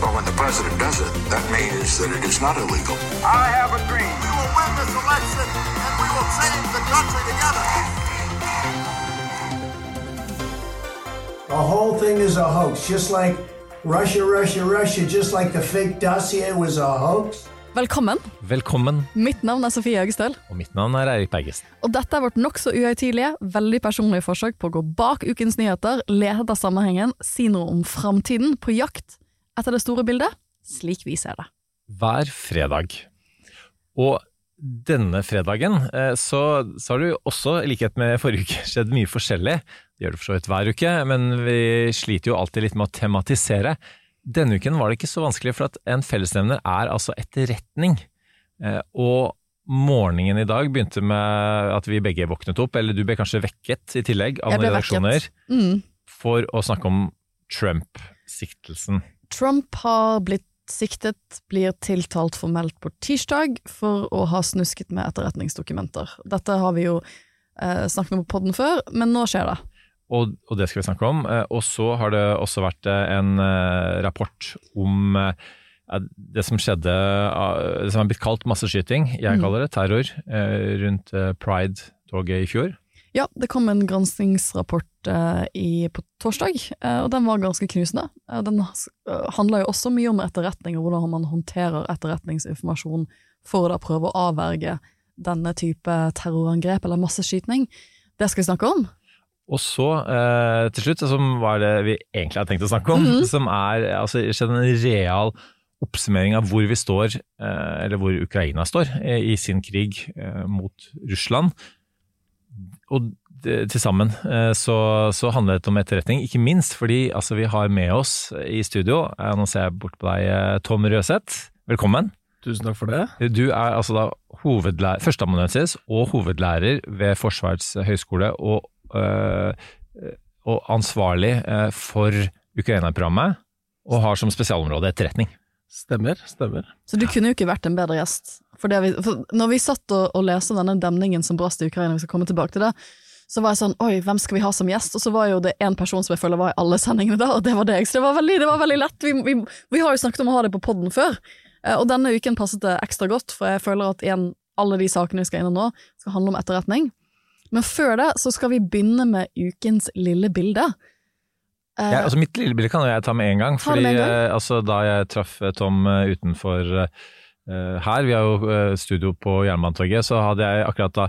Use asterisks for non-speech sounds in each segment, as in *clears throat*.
But when the president does it, that means that it is not illegal. I have a dream. We will win this election and we will save the country together. The whole thing is a hoax, just like Russia, Russia, Russia, just like the fake dossier was a hoax. Velkommen. Velkommen, Mitt navn er Sofie Høgestøl, og mitt navn er Eirik Bergesen. og dette er vårt nokså uhøytidelige, veldig personlige forsøk på å gå bak ukens nyheter, lete etter sammenhengen, si noe om framtiden, på jakt etter det store bildet, slik vi ser det. Hver fredag. Og denne fredagen eh, så, så har det jo også, i likhet med forrige uke, *laughs* skjedd mye forskjellig. Det gjør det for så vidt hver uke, men vi sliter jo alltid litt med å tematisere. Denne uken var det ikke så vanskelig, for at en fellesnevner er altså etterretning. Eh, Og morgenen i dag begynte med at vi begge våknet opp, eller du ble kanskje vekket i tillegg av noen redaksjoner. Mm. for å snakke om Trump-siktelsen. Trump har blitt siktet, blir tiltalt formelt på tirsdag for å ha snusket med etterretningsdokumenter. Dette har vi jo eh, snakket om på podden før, men nå skjer det. Og, og det skal vi snakke om. Eh, Og så har det også vært eh, en eh, rapport om det som skjedde, det som har blitt kalt masseskyting, jeg kaller det terror, rundt Pride-toget i fjor. Ja, det kom en granskingsrapport i, på torsdag, eh, og den var ganske knusende. Eh, den handla jo også mye om etterretning og hvordan man håndterer etterretningsinformasjon for å da prøve å avverge denne type terrorangrep eller masseskyting. Det skal vi snakke om. Og så, eh, til slutt, som var det vi egentlig hadde tenkt å snakke om, som er altså, en real oppsummering av hvor vi står, eh, eller hvor Ukraina står, eh, i sin krig eh, mot Russland. Og til sammen eh, så, så handler det om etterretning, ikke minst fordi altså, vi har med oss i studio, eh, nå ser jeg bort på deg, eh, Tom Røseth. Velkommen. Tusen takk for det. Du er altså da hovedlærer, førsteamanuensis og hovedlærer ved Forsvarets høgskole og, øh, og ansvarlig for Ukraina-programmet, og har som spesialområde etterretning. Stemmer, stemmer. Så du kunne jo ikke vært en bedre gjest. For, det vi, for når vi satt og, og leste denne demningen som brast i Ukraina, vi skal komme tilbake til det, så var jeg sånn oi, hvem skal vi ha som gjest? Og så var jo det én person som jeg føler var i alle sendingene da, og det var deg. Så det var veldig, det var veldig lett. Vi, vi, vi har jo snakket om å ha det på podden før, eh, og denne uken passet det ekstra godt, for jeg føler at igjen, alle de sakene vi skal innom nå, skal handle om etterretning. Men før det så skal vi begynne med ukens lille bilde. Ja, altså mitt lille bilde kan jeg ta med en gang, fordi en gang. eh, altså, da jeg traff eh, Tom eh, utenfor eh, her, vi har jo eh, studio på Jernbanetorget, så hadde jeg akkurat da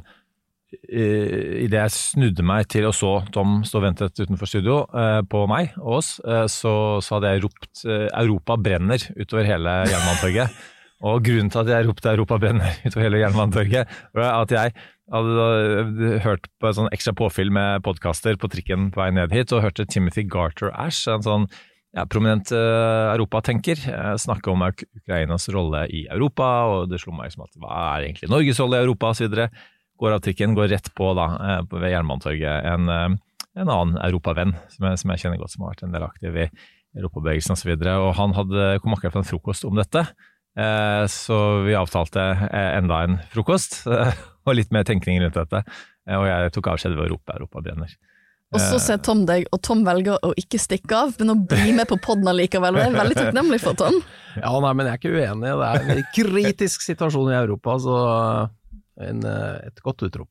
Idet jeg snudde meg til og så Tom stå og ventet utenfor studio eh, på meg og oss, eh, så, så hadde jeg ropt eh, 'Europa brenner' utover hele Jernbanetorget. *laughs* og grunnen til at jeg ropte 'Europa brenner' *laughs* utover hele Jernbanetorget, var at jeg hadde da hørt på et sånn ekstra påfyll med podkaster på trikken på vei ned hit, og hørte Timothy Garter Ash, en sånn ja, prominent uh, europatenker, uh, snakke om Ukrainas rolle i Europa, og det slo meg som at hva er egentlig Norges rolle i Europa, osv. Går av trikken, går rett på da, uh, ved Jernbanetorget, en, uh, en annen europavenn som jeg, som jeg kjenner godt, som har vært en del aktiv i Europabevegelsen osv. Han hadde, kom akkurat fra en frokost om dette, uh, så vi avtalte enda en frokost, *laughs* og litt mer tenkning rundt dette. Og jeg tok avskjed ved å rope 'Europa brenner'. Og så ser Tom deg, og Tom velger å ikke stikke av, men å bli med på poden allikevel. Det er veldig takknemlig for, Tom. *laughs* Ja, nei, men jeg er ikke uenig. Det er en kritisk situasjon i Europa, så en, eh, et godt utrop.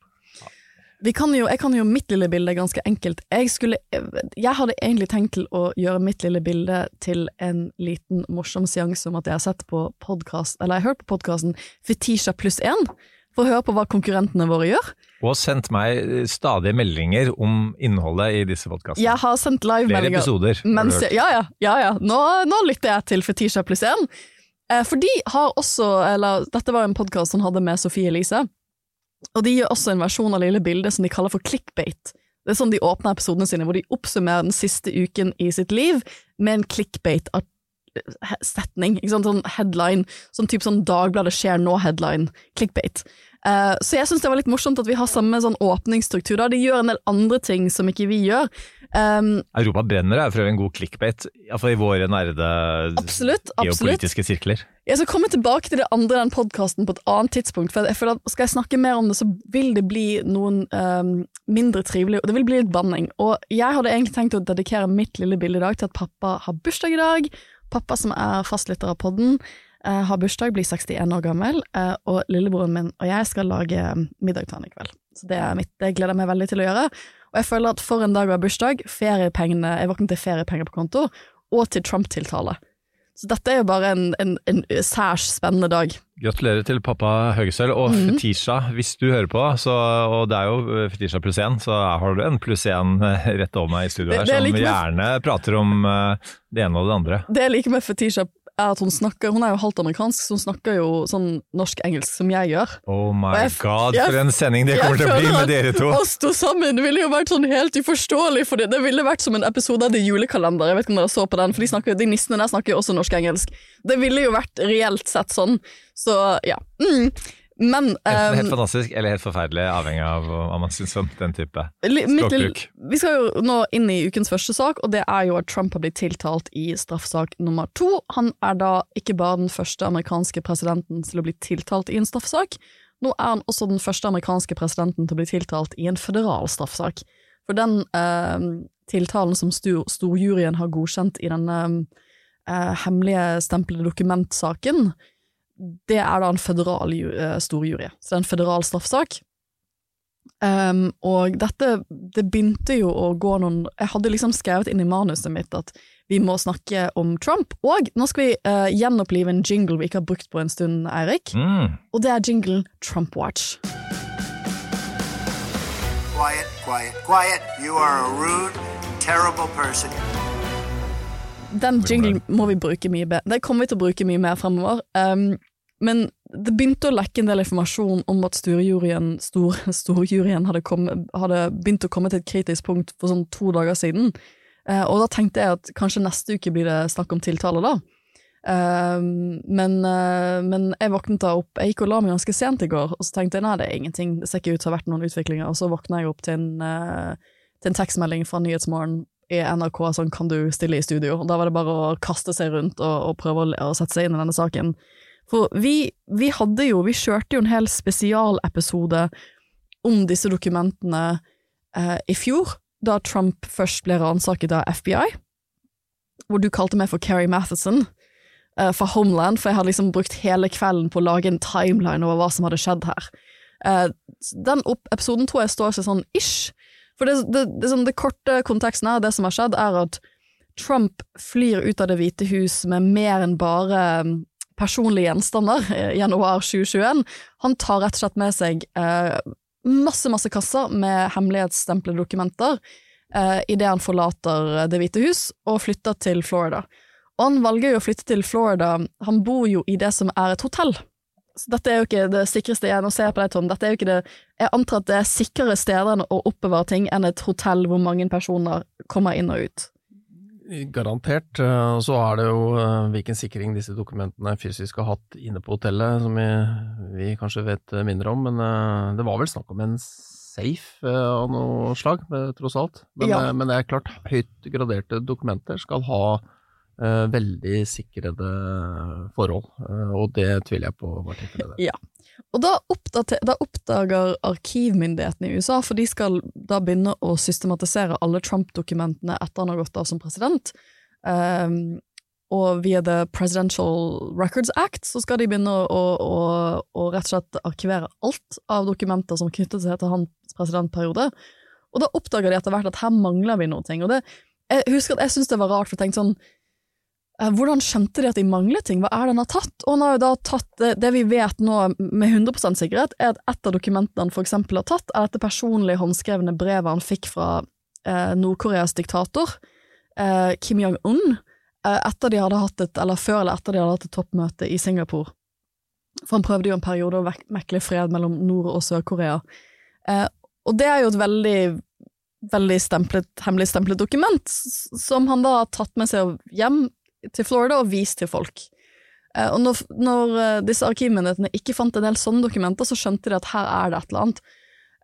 Vi kan jo, jeg kan jo mitt lille bilde ganske enkelt. Jeg, skulle, jeg hadde egentlig tenkt til å gjøre mitt lille bilde til en liten morsom seanse om at jeg har sett på podcast, eller jeg har hørt på podkasten Fetisha pluss én, for å høre på hva konkurrentene våre gjør. Og sendt meg stadige meldinger om innholdet i disse podkastene. Jeg har sendt Flere livemeldinger. episoder. har du Mens hørt. ja, ja, ja, ja. Nå, nå lytter jeg til Fetisha pluss én. Eh, for de har også, eller dette var en podkast han hadde med Sofie Elise, og de gjør også en versjon av Lille bilde som de kaller for clickbait. Det er sånn de åpner episodene sine, hvor de oppsummerer den siste uken i sitt liv med en clickbait-setning, sånn headline, sånn type sånn Dagbladet skjer nå-headline, clickbait. Eh, så jeg syns det var litt morsomt at vi har samme sånn åpningsstruktur. da, De gjør en del andre ting som ikke vi gjør. Um, Europa brenner er for en god clickbait, iallfall i våre nerde Absolutt, absolutt. geopolitiske sirkler. Jeg skal komme tilbake til det andre den podkasten på et annet tidspunkt. For jeg føler at Skal jeg snakke mer om det, så vil det bli noen um, mindre trivelig, og det vil bli litt banning. Og jeg hadde egentlig tenkt å dedikere mitt lille bilde i dag til at pappa har bursdag i dag. Pappa som er fastlytter av podden, uh, har bursdag, blir 61 år gammel, Uh, og lillebroren min og jeg skal lage eh, middag til han i kveld. Så det, mitt, det gleder jeg meg veldig til å gjøre. Og jeg føler at for en dag av bursdag, feriepengene, jeg våkner til feriepenger på konto, og til Trump-tiltale. Så dette er jo bare en, en, en særs spennende dag. Gratulerer til pappa Høgesøl og mm. Fetisha, hvis du hører på. Så, og det er jo Fetisha pluss én, så har du en pluss én rett over meg i studio her, er som like med- gjerne prater om eh, det ene og det andre. Det jeg liker med Fetisha, at hun snakker Hun er jo halvt amerikansk, så hun snakker jo sånn norsk-engelsk som jeg gjør. Oh my jeg- god, jeg- for en sending det kommer til å bli med dere to! Oss to sammen ville jo vært sånn helt uforståelig, for det, det ville vært som en episode av The Julekalender. Jeg vet ikke om dere så på den, for de, snakker, de nissene der snakker jo også norsk-engelsk. Det ville jo vært reelt sett sånn. Så ja. Mm. Men um, helt fantastisk eller helt forferdelig, avhengig av hva man syns om den type språkbruk. Vi skal jo nå inn i ukens første sak, og det er jo at Trump har blitt tiltalt i straffesak nummer to. Han er da ikke bare den første amerikanske presidenten til å bli tiltalt i en straffesak, nå er han også den første amerikanske presidenten til å bli tiltalt i en føderal straffesak. For den eh, tiltalen som stor, storjuryen har godkjent i denne eh, hemmelige stemplede dokumentsaken, det er da en føderal eh, storjury. Så det er en føderal straffesak. Um, og dette, det begynte jo å gå noen Jeg hadde liksom skrevet inn i manuset mitt at vi må snakke om Trump. Og nå skal vi uh, gjenopplive en jingle vi ikke har brukt på en stund, Eirik. Mm. Og det er jingle Trump Watch. Quiet, quiet, quiet. You are a rude, terrible person. Den jinglen må vi bruke mye bedre. Den kommer vi til å bruke mye mer fremover. Um, men det begynte å lekke en del informasjon om at storjuryen stor, *laughs* storjuryen hadde, hadde begynt å komme til et kritisk punkt for sånn to dager siden. Eh, og da tenkte jeg at kanskje neste uke blir det snakk om tiltale, da. Eh, men, eh, men jeg våknet da opp Jeg gikk og la meg ganske sent i går, og så tenkte jeg nei, det er ingenting. Det ser ikke ut til å ha vært noen utviklinger. Og så våkna jeg opp til en, eh, til en tekstmelding fra Nyhetsmorgen i NRK sånn kan du stille i studio. Og da var det bare å kaste seg rundt og, og prøve å, å sette seg inn i denne saken. For vi, vi hadde jo, vi kjørte jo en hel spesialepisode om disse dokumentene eh, i fjor, da Trump først ble ransaket av FBI, hvor du kalte meg for Carrie Matheson eh, fra Homeland, for jeg hadde liksom brukt hele kvelden på å lage en timeline over hva som hadde skjedd her. Eh, den episoden tror jeg står seg sånn ish, for det, det, det, sånn, det korte konteksten her, det som har skjedd, er at Trump flyr ut av Det hvite hus med mer enn bare personlige gjenstander eh, i januar 2021. Han tar rett og slett med seg eh, masse, masse kasser med hemmelighetsstemplede dokumenter eh, idet han forlater Det hvite hus og flytter til Florida. Og han velger jo å flytte til Florida, han bor jo i det som er et hotell. Så dette er jo ikke det sikreste jeg nå ser på deg, Tom. Dette er jo ikke det Jeg antar at det er sikrere steder å oppbevare ting enn et hotell hvor mange personer kommer inn og ut. Garantert. og Så er det jo eh, hvilken sikring disse dokumentene fysisk har hatt inne på hotellet, som vi, vi kanskje vet eh, mindre om. Men eh, det var vel snakk om en safe eh, av noe slag, eh, tross alt. Men, Ja. eh, men det er klart, høyt graderte dokumenter skal ha eh, veldig sikrede forhold, eh, og det tviler jeg på var tilfellet. Ja. Og da, da oppdager arkivmyndighetene i USA, for de skal da begynne å systematisere alle Trump-dokumentene etter han har gått av som president, Um, og via The Presidential Records Act så skal de begynne å, å, å, rett og slett arkivere alt av dokumenter som knyttet seg til hans presidentperiode. Og da oppdager de etter hvert at her mangler vi noe ting. Og det, jeg husker at jeg syntes det var rart, for jeg tenkte sånn Eh, Hvordan skjønte de at de manglet ting? Hva er det han har tatt? Og han har jo da tatt det, det vi vet nå med 100 sikkerhet, er at et av dokumentene han eksempel har tatt, er dette personlige håndskrevne brevet han fikk fra eh, Nord-Koreas diktator, eh, Kim Jong-un, eh, eller før eller etter de hadde hatt et toppmøte i Singapore. For han prøvde jo en periode å mekle fred mellom Nord- og Sør-Korea. Eh, og det er jo et veldig veldig stemplet, hemmelig stemplet dokument, som han da har tatt med seg hjem til Florida og vist til folk. Eh, og når, når eh, disse arkivmyndighetene ikke fant en del sånne dokumenter, så skjønte de at her er det et eller annet.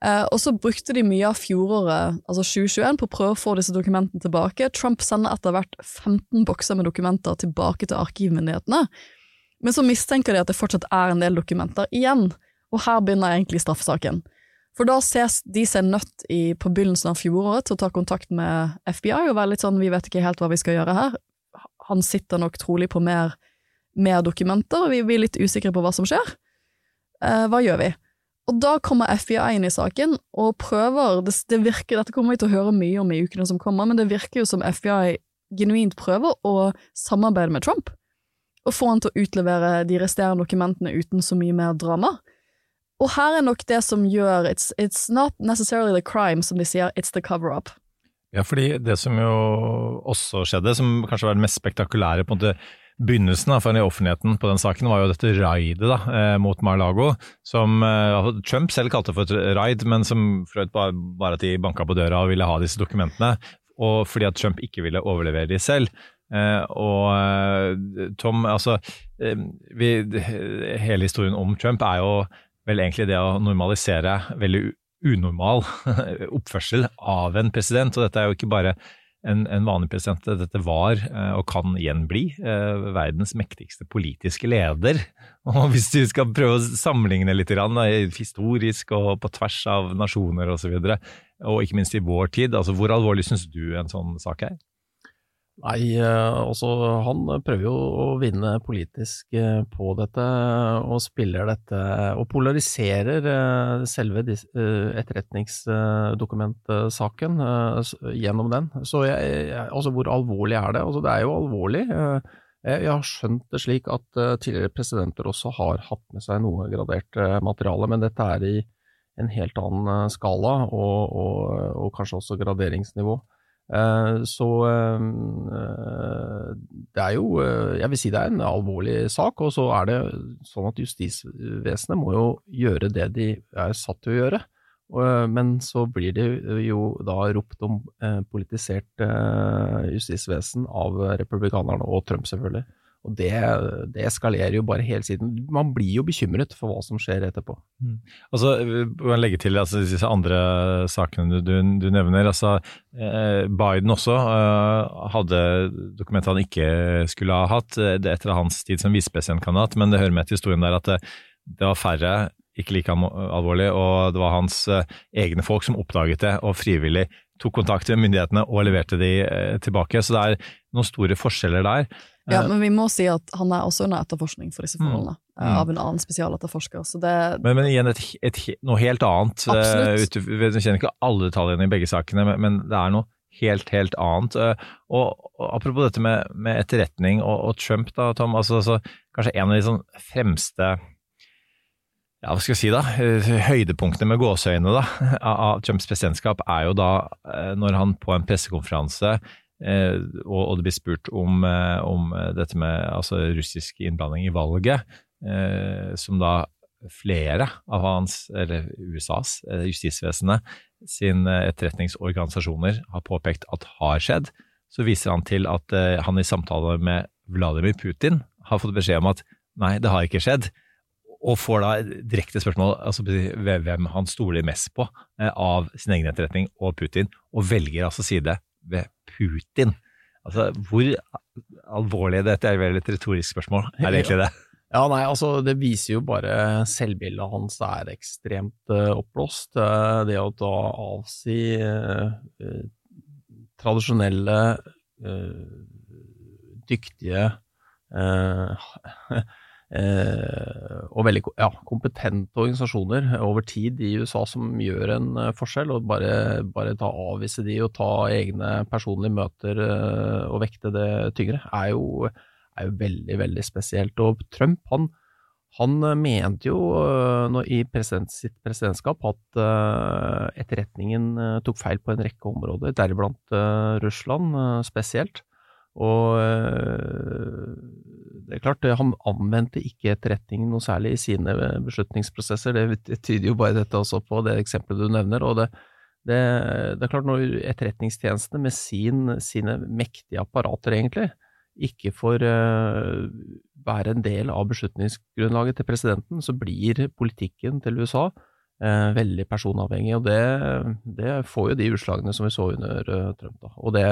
Eh, og så brukte de mye av fjoråret, altså 2021, på å prøve å få disse dokumentene tilbake. Trump sender etter hvert 15 bokser med dokumenter tilbake til arkivmyndighetene. Men så mistenker de at det fortsatt er en del dokumenter igjen, og her begynner egentlig straffesaken. For da ses de seg nødt i, på begynnelsen av fjoråret til å ta kontakt med FBI og være litt sånn vi vet ikke helt hva vi skal gjøre her. Han sitter nok trolig på mer, mer dokumenter, og vi blir litt usikre på hva som skjer. Eh, hva gjør vi? Og da kommer FBI inn i saken og prøver det, det virker, Dette kommer vi til å høre mye om i ukene som kommer, men det virker jo som FBI genuint prøver å samarbeide med Trump og få han til å utlevere de resterende dokumentene uten så mye mer drama. Og her er nok det som gjør it's, it's not necessarily the crime, som de sier, it's the cover-up. Ja, fordi det som jo også skjedde, som kanskje var det mest spektakulære på en måte begynnelsen for i offentligheten på den saken, var jo dette raidet da, eh, mot Mar-Lago, som eh, Trump selv kalte for et raid, men som Freud bare, bare at de banka på døra og ville ha disse dokumentene, og fordi at Trump ikke ville overlevere de selv. Eh, og Tom, altså vi, Hele historien om Trump er jo vel egentlig det å normalisere veldig unormal *laughs* oppførsel av en president. Og dette er jo ikke bare en, en vanlig president, dette var, eh, og kan igjen bli, eh, verdens mektigste politiske leder. *laughs* Og hvis du skal prøve å sammenligne litt da, historisk og på tvers av nasjoner osv., og, så og ikke minst i vår tid, altså hvor alvorlig syns du en sånn sak er? Nei, også han prøver jo å vinne politisk eh, på dette, og spiller dette og polariserer eh, selve etterretningsdokumentsaken gjennom den. Så jeg, altså hvor alvorlig er det? Altså det er jo alvorlig. Jeg har skjønt det slik at tidligere presidenter også har hatt med seg noe gradert materiale, men dette er i en helt annen skala og, og, og kanskje også graderingsnivå. Eh, så eh, det er jo eh, Jeg vil si det er en alvorlig sak, og så er det sånn at justisvesenet må jo gjøre det de er satt til å gjøre. Men så blir det jo da ropt om politisert justisvesen av republikanerne og Trump, selvfølgelig. Og det, det, eskalerer jo bare hele tiden. Man blir jo bekymret for hva som skjer etterpå. Mm. må jeg legge til altså, disse andre sakene du, du, du nevner. altså eh, Biden også eh, hadde dokumenter han ikke skulle ha hatt det etter hans tid som visepresidentkandidat, men det hører med til historien der at det, det var færre ikke like alvorlig, og det var hans eh, egne folk som oppdaget det og frivillig tok kontakt med myndighetene og leverte de eh, tilbake. Så det er noen store forskjeller der. Ja, men vi må si at han er også under etterforskning for disse mm. forholdene, Mm. mm. av en annen spesialetterforsker. Så det Men, men igjen et, et, noe helt annet. Eh, Absolutt. Uh, vi kjenner ikke alle detaljene i begge sakene, men, men, det er noe helt, helt annet. Uh, og, og, Apropos dette med, med etterretning og, og, Trump, da, Tom. Altså, altså, kanskje en av de sånn fremste ja, hva skal jeg si da, høydepunktene med gåseøyne da, *laughs* av Trumps presidentskap er jo da når han på en pressekonferanse Eh, og, og, det blir spurt om, eh, om dette med altså, russisk innblanding i valget, eh, som da flere av hans, eller USAs, justisvesenet sin etterretningsorganisasjoner har påpekt at har skjedd, så viser han til at han i samtale med Vladimir Putin har fått beskjed om at nei, det har ikke skjedd og får da direkte spørsmål altså hvem han stoler mest på av sin egen etterretning og Putin, og velger altså side ved Putin. Altså, Hvor alvorlig dette er vel et retorisk spørsmål, er det egentlig det? Ja, nei, altså Det viser jo bare selvbildet hans er ekstremt uh, oppblåst. Uh, det å da avsi uh, tradisjonelle, dyktige Eh, *laughs* og veldig ja, kompetente organisasjoner over tid i USA som gjør en eh, forskjell. og Bare, bare ta avvise de og ta egne personlige møter eh, og vekte det tyngre, er jo, er jo veldig, veldig spesielt. Og Trump han, han mente jo i president, sitt presidentskap at etterretningen tok feil på en rekke områder, deriblant Russland spesielt. Og eh, det er klart, han anvendte ikke etterretningen noe særlig i sine beslutningsprosesser. Det tyder jo bare dette også på, det eksempelet du nevner. og det, det, det er klart, når etterretningstjenestene med sin, sine mektige apparater, egentlig, ikke får eh, være en del av beslutningsgrunnlaget til presidenten, så blir politikken til USA eh, veldig personavhengig. Og det, det, får jo de utslagene som vi så under uh, Trump. Da. Og det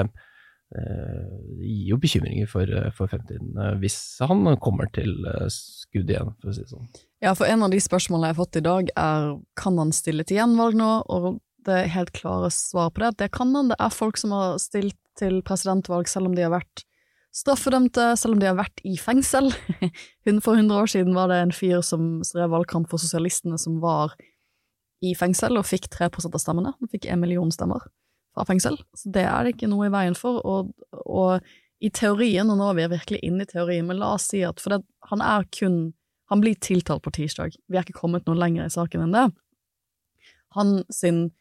eh, gir jo bekymringer for, for fremtiden, eh, hvis han kommer til eh, skudd igjen, for å si det sånn. Ja, for en av de spørsmålene jeg har fått i dag er kan han stille til gjenvalg nå, og det helt klare svaret på det det kan han. Det er folk som har stilt til presidentvalg selv om de har vært straffedømte, selv om de har vært i fengsel. *laughs* For 100 år siden var det en fyr som drev valgkamp for sosialistene som var i fengsel og fikk 3% av stemmene. Han fikk en million stemmer fra fengsel. Så det er det ikke noe i veien for. Og, og i teorien, og nå er vi virkelig inne i teorien, men la oss si at for det, han er kun Han blir tiltalt på tirsdag. Vi er ikke kommet noe lenger i saken enn det. Han sin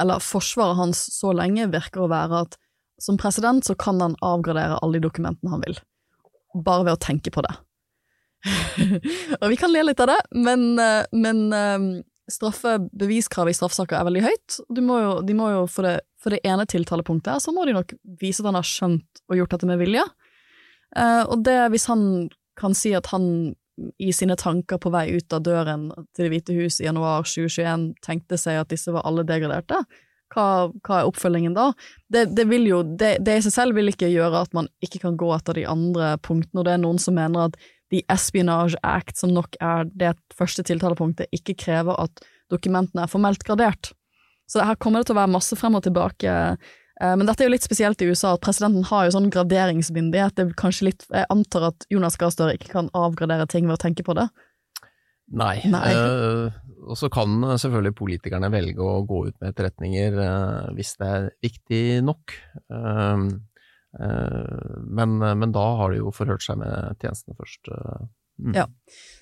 Eller forsvaret hans så lenge virker å være at som president så kan han avgradere alle de dokumentene han vil, bare ved å tenke på det. *laughs* og vi kan le litt av det, men, eh, men eh, straffebeviskravet i straffesaker er veldig høyt. Må jo, de må jo for det, for det ene tiltalepunktet her, så må de nok vise at han har skjønt og gjort dette med vilje. Eh, og det, hvis han kan si at han i sine tanker på vei ut av døren til Det hvite hus i januar 2021 tenkte seg at disse var alle degraderte, hva, hva, er oppfølgingen da? Det, det, jo, det, det, i seg selv vil ikke gjøre at man ikke kan gå etter de andre punktene, og det er noen som mener at The Espionage Act, som nok er det første tiltalepunktet, ikke krever at dokumentene er formelt gradert. Så her kommer det til å være masse frem og tilbake. Eh, men dette er jo litt spesielt i USA, at presidenten har jo sånn graderingsmyndighet. Det er kanskje litt, Jeg antar at Jonas Gahr Støre ikke kan avgradere ting ved å tenke på det? Nei. Nei. Uh, og så kan selvfølgelig politikerne velge å gå ut med etterretninger uh, hvis det er viktig nok. Uh, men, men, da har de jo forhørt seg med tjenestene først. Mm. Ja.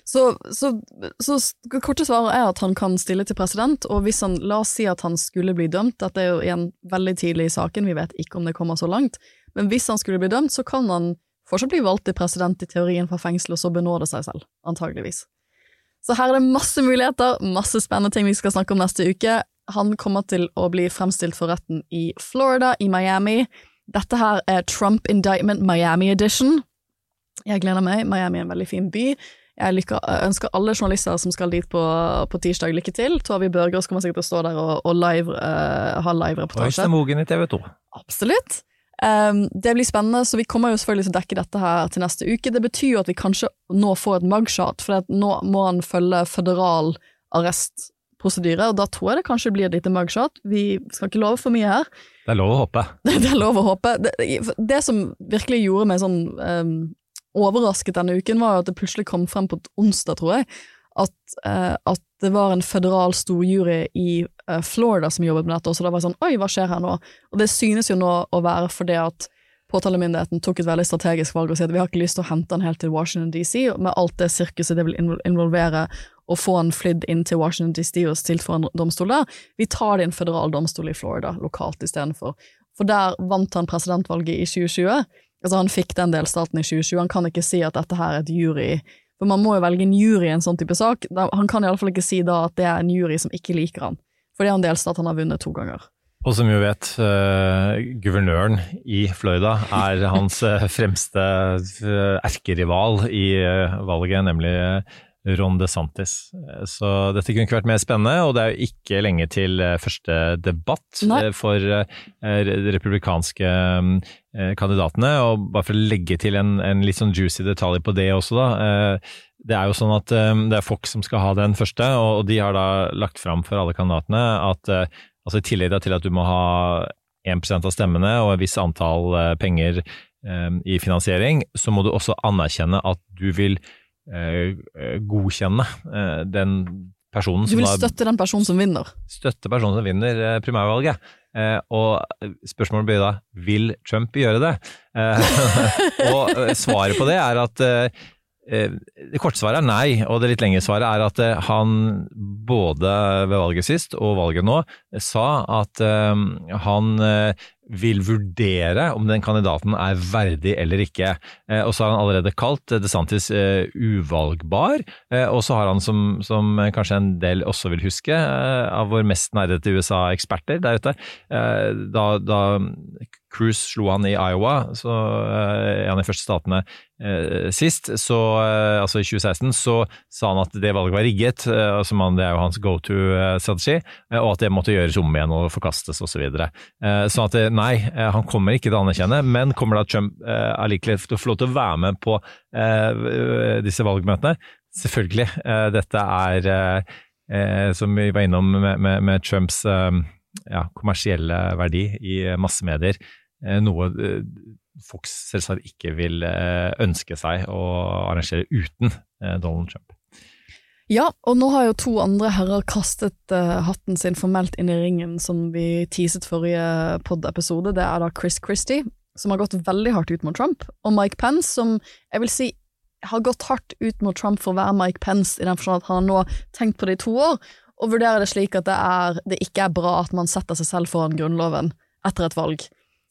Så, så, så, korte svaret er at han kan stille til president, og hvis han, la oss si at han skulle bli dømt, dette er jo igjen veldig tidlig i saken, vi vet ikke om det kommer så langt, men hvis han skulle bli dømt, så kan han fortsatt bli valgt til president i teorien fra fengsel, og så benåde seg selv, antageligvis. Så her er det masse muligheter, masse spennende ting vi skal snakke om neste uke. Han kommer til å bli fremstilt for retten i Florida, i Miami. Dette her er Trump Indictment Miami Edition. Jeg gleder meg. Miami er en veldig fin by. Jeg lykker, ønsker alle journalister som skal dit på, på tirsdag, lykke til. Tove Børger kommer sikkert til å stå der og, og live, uh, ha live-reportasje. Øystein Mogen i TV 2. Absolutt. Um, det blir spennende, så vi kommer jo selvfølgelig til å dekke dette her til neste uke. Det betyr jo at vi kanskje nå får et mugshot, for nå må han følge føderal arrestprosedyre, og da tror jeg det kanskje blir et lite mugshot. Vi skal ikke love for mye her. Det er lov å håpe. *laughs* det er lov å håpe. Det, det som virkelig gjorde meg sånn um, overrasket denne uken, var jo at det plutselig kom frem på et onsdag, tror jeg, at, uh, at det var en føderal storjury i uh, Florida som jobbet med dette, og så da var det sånn oi, hva skjer her nå? Og det synes jo nå å være fordi at påtalemyndigheten tok et veldig strategisk valg og sier at vi har ikke lyst til å hente han helt til Washington DC, med alt det sirkuset det vil involvere å få han flydd inn til Washington DC og stilt for en domstol der. Vi tar det i en føderal domstol i Florida, lokalt istedenfor. For der vant han presidentvalget i 2020. Altså Han fikk den delstaten i 2020. Han kan ikke si at dette her er et jury for man må jo velge en jury i en sånn type sak. Han kan iallfall ikke si da at det er en jury som ikke liker han, for det er en delstat han har vunnet to ganger. Og som jo vet, uh, guvernøren i Florida er hans uh, fremste uh, erkerival i valget, nemlig Ron DeSantis. Så dette kunne ikke vært mer spennende, og det er jo ikke lenge til første debatt Nei. for de republikanske kandidatene. Og bare for å legge til en, en, litt sånn juicy detalj på det også, da. Det er jo sånn at det er Fox som skal ha den første, og de har da lagt fram for alle kandidatene at altså i tillegg til at du må ha 1% av stemmene og et visst antall penger i finansiering, så må du også anerkjenne at du vil Eh, godkjenne eh, den personen som Du vil støtte den personen som vinner? Støtte personen som vinner eh, primærvalget. Og spørsmålet blir da vil Trump gjøre det? *laughs* og svaret på det er at det korte svaret er nei, og det litt lengre svaret er at han både ved valget sist og valget nå sa at han vil vurdere om den kandidaten er verdig eller ikke. Eh, og så har han allerede kalt DeSantis eh, uvalgbar, eh, og så har han, som, som, kanskje en del også vil huske, eh, av vår mest nerdete USA-eksperter der ute, eh, da, da Cruz slo han i Iowa, så en av de første statene sist, så, altså i 2016, så sa han at det valget var rigget, som det er jo hans go to-strategi, og at det måtte gjøres om igjen og forkastes osv. Så videre. sånn at nei, han kommer ikke til å anerkjenne, men kommer da Trump allikevel til å få lov til å være med på disse valgmøtene? Selvfølgelig. dette er, som vi var innom med, med, med Trumps ja, kommersielle verdi i massemedier, Eh, noe eh, Fox selvsagt ikke vil eh, ønske seg å arrangere uten Donald Trump. Ja, og nå har jo to andre herrer kastet uh, hatten sin formelt inn i ringen, som vi teaset forrige pod-episode. Det er da Chris Christie, som har gått veldig hardt ut mot Trump, og Mike Pence, som jeg vil si har gått hardt ut mot Trump for å være Mike Pence, i den forstand at han har nå tenkt på det i to år, og vurderer det slik at det, er, det ikke er bra at man setter seg selv foran Grunnloven etter et valg.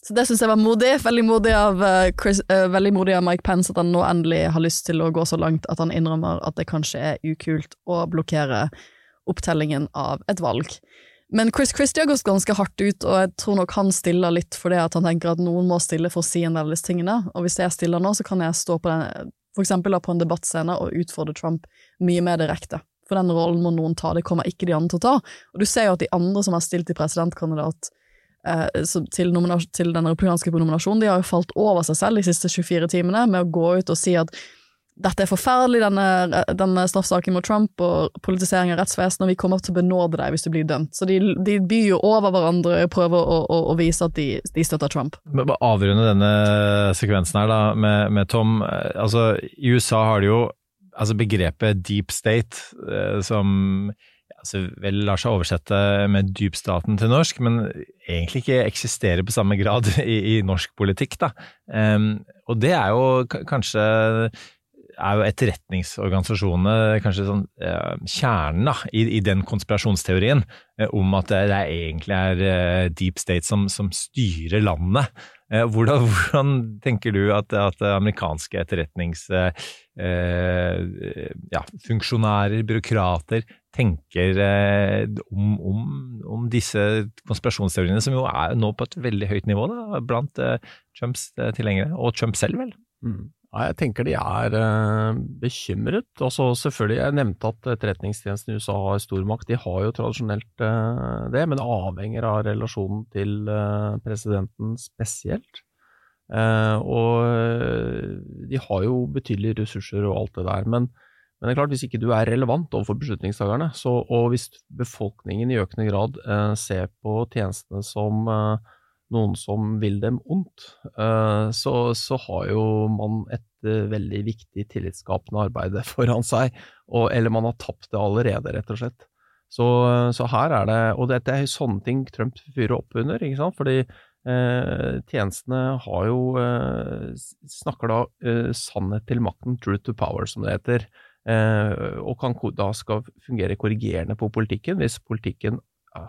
Så det syns jeg var modig. Veldig modig, av, uh, Chris, uh, veldig modig av Mike Pence at han nå endelig har lyst til å gå så langt at han innrømmer at det kanskje er ukult å blokkere opptellingen av et valg. Men Chris Christie har gått ganske hardt ut, og jeg tror nok han stiller litt fordi at han tenker at noen må stille for å si en del av disse tingene. Og hvis jeg stiller nå, så kan jeg stå på den, for eksempel på en debattscene og utfordre Trump mye mer direkte. For den rollen må noen ta, det kommer ikke de andre til å ta. Og du ser jo at de andre som har stilt i presidentkandidat, eh, til, til, den republikanske nominasjonen, de har jo falt over seg selv de siste 24 timene med å gå ut og si at dette er forferdelig, denne, denne straffsaken mot Trump og politisering av rettsvesenet, og vi kommer til å benåde deg hvis du blir dømt. Så de, de byr jo over hverandre og prøver å, å, å vise at de, de, støtter Trump. Bare avrunde denne sekvensen her da, med, med Tom. Altså, I USA har de jo altså begrepet deep state, eh, som altså, vel lar seg oversette med dypstaten til norsk, men egentlig ikke eksisterer på samme grad i, i norsk politikk. Da. Um, og det er jo kanskje er jo etterretningsorganisasjonene kanskje sånn eh, kjernen da, i, i, den konspirasjonsteorien eh, om at det, det egentlig er eh, deep state som, som styrer landet. Eh, hvordan, *laughs* hvordan, tenker du at, at amerikanske etterretningsfunksjonærer, ja, byråkrater, tenker om, om, om, disse konspirasjonsteoriene, som jo er nå på et veldig høyt nivå da, blant Trumps tilhengere, og Trump selv, vel? Mm. Ja, jeg tenker de er uh, bekymret. Altså, selvfølgelig, Jeg nevnte at etterretningstjenesten i USA har stor makt. De har jo tradisjonelt uh, det, men avhenger av relasjonen til uh, presidenten spesielt. og de har jo betydelige ressurser og alt det der. Men, men, det er klart, hvis ikke du er relevant overfor beslutningstakerne, og hvis befolkningen i økende grad ser på tjenestene som noen som vil dem ondt, eh, så, så har jo man et eh, veldig viktig tillitsskapende arbeid *laughs* foran seg, og, eller man har tapt det allerede, rett og slett. Så, så, her er det Og dette er sånne ting Trump fyrer opp under, ikke sant, fordi eh, tjenestene har jo eh, snakker da eh, sannhet til makten, truth to power, som det heter, eh, og kan da skal fungere korrigerende på politikken hvis politikken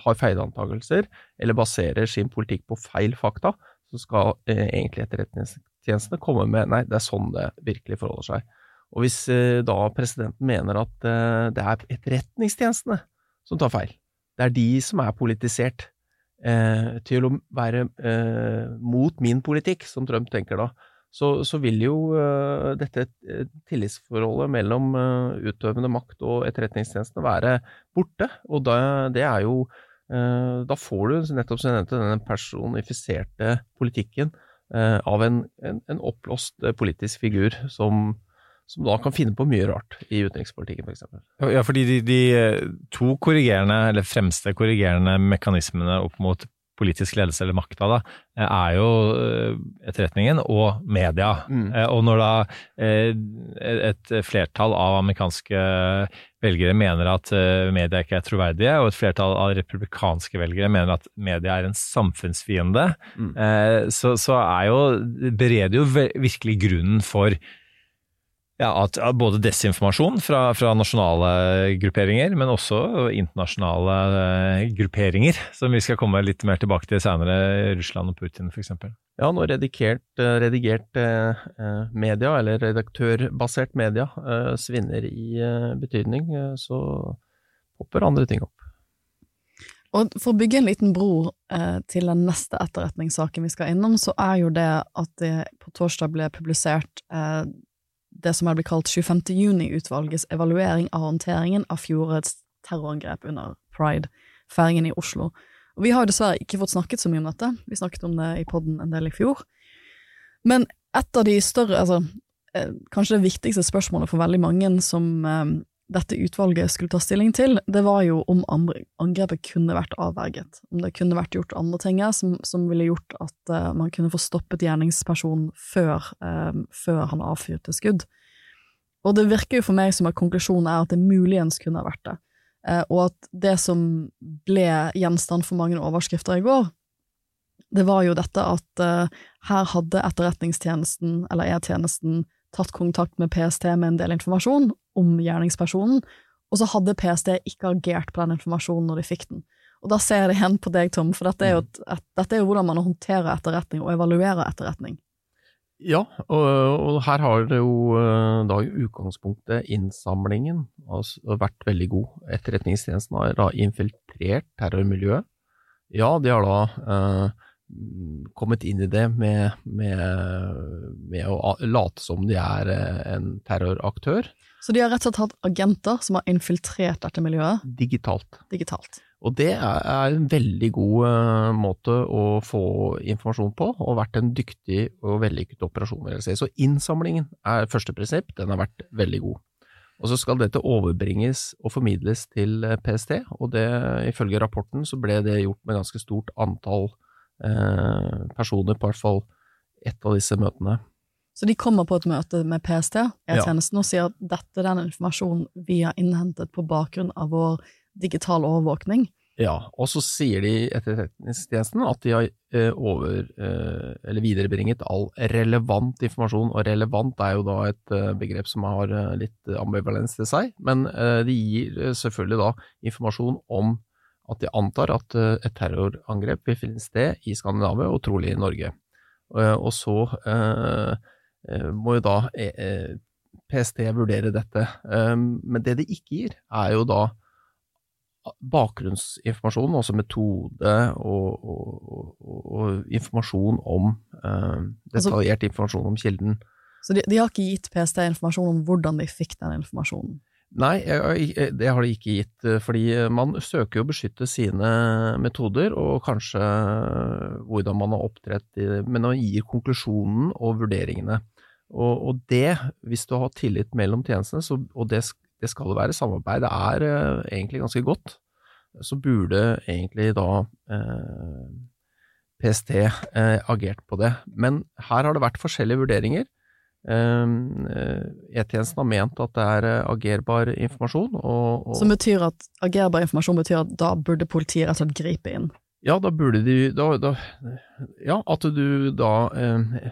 har feilantakelser eller baserer sin politikk på feil fakta, så skal eh, egentlig etterretningstjenestene komme med nei, det er sånn det virkelig forholder seg. Og hvis eh, da presidenten mener at eh, det er etterretningstjenestene som tar feil, det er de som er politisert eh, til å være eh, mot min politikk, som Trump tenker da, så, så vil jo uh, dette tillitsforholdet mellom uh, utøvende makt og etterretningstjenestene være borte. Og da, det er jo uh, Da får du nettopp som jeg nevnte, den personifiserte politikken av en, en, en oppblåst politisk figur som, som da kan finne på mye rart i utenrikspolitikken, f.eks. Ja, fordi de, de, to korrigerende, eller fremste korrigerende mekanismene opp mot politisk ledelse eller makta, da, eh, er jo eh, etterretningen og media. Mm. Eh, og når da et flertall av amerikanske velgere mener at media ikke er troverdige, og et flertall av republikanske velgere mener at media er en samfunnsfiende, mm. så, så er jo, bereder jo virkelig grunnen for Ja, at, både desinformasjon fra, fra nasjonale grupperinger, men også internasjonale eh, grupperinger, som vi skal komme litt mer tilbake til senere, Russland og Putin f.eks. Ja, når redigert, eh, redigert eh, media, eller redaktørbasert media, svinner i betydning, så popper andre ting opp. Og for å bygge en liten bro eh, til den neste etterretningssaken vi skal innom, så er jo det at det på torsdag ble publisert eh, det som er blitt kalt 25. juni-utvalgets evaluering av håndteringen av fjorårets terrorangrep under Pride-feiringen i Oslo. Og vi har jo dessverre ikke fått snakket så mye om dette, vi snakket om det i podden en del i fjor. Men et av de større, altså eh, kanskje det viktigste spørsmålet for veldig mange som eh, dette utvalget skulle ta stilling til, det var jo om angrepet kunne vært avverget. Om det kunne vært gjort andre ting som, som ville gjort at uh, man kunne få stoppet gjerningspersonen før, eh, før han avfyrte skudd. Og det virker jo for meg som at konklusjonen er at det muligens kunne ha vært det. Uh, og at det som ble gjenstand for mange overskrifter i går, det var jo dette at uh, her hadde Etterretningstjenesten, eller E-tjenesten, tatt kontakt med PST med en del informasjon om gjerningspersonen, og så hadde PST ikke agert på den informasjonen når de fikk den. Og da ser jeg det igjen på deg, Tom, for dette er jo, et, et, dette er jo hvordan man håndterer etterretning og evaluerer etterretning. Ja, og, og her har det jo eh, da i utgangspunktet innsamlingen altså, vært veldig god. Etterretningstjenesten har da infiltrert terrormiljøet. Ja, de har da eh, kommet inn i det med, med, med å late som de er eh, en terroraktør, Så de har rett og slett hatt agenter som har infiltrert dette miljøet digitalt. digitalt. Og det er en veldig god eh, måte å få informasjon på, og vært en dyktig og vellykket operasjon. vil jeg si. Så innsamlingen er første prinsipp, den har vært veldig god. Og så skal dette overbringes og formidles til eh, PST, og det, ifølge rapporten så ble det gjort med ganske stort antall eh, personer, på hvert fall ett av disse møtene. Så de kommer på et møte med PST, E-tjenesten, og sier at dette er den informasjonen vi har innhentet på bakgrunn av vår digitale overvåkning. Ja, og så sier de Etterretningstjenesten at de har eh, over, eh, eller viderebringet all relevant informasjon, og relevant er jo da et eh, begrep som har litt ambivalens til seg, men de gir selvfølgelig da informasjon om at de antar at et terrorangrep vil finne sted i Skandinavia, og trolig i Norge. Og så må jo da eh, eh, PST vurdere dette, Eh, men det de ikke gir, er jo da bakgrunnsinformasjon, altså metode og, og, og, og informasjon om eh, Altså- Detaljert informasjon om kilden. Så de, de har ikke gitt PST informasjon om hvordan de fikk den informasjonen. Nei, jeg- jeg- det har de ikke gitt, eh, fordi man søker å beskytte sine metoder, og kanskje hvordan man har opptrådt, men man gir konklusjonen og vurderingene. Og, og det, hvis du har tillit mellom tjenestene, så, og det, det skal være, samarbeid det er eh, egentlig ganske godt, så burde egentlig da eh, PST eh, agert på det. Men her har det vært forskjellige vurderinger. Um, eh, E-tjenesten har ment at det er eh, agerbar informasjon, og, og Som betyr at agerbar informasjon betyr at da burde politiet rett og slett gripe inn. ja, da burde de da, da, Ja, at du da eh,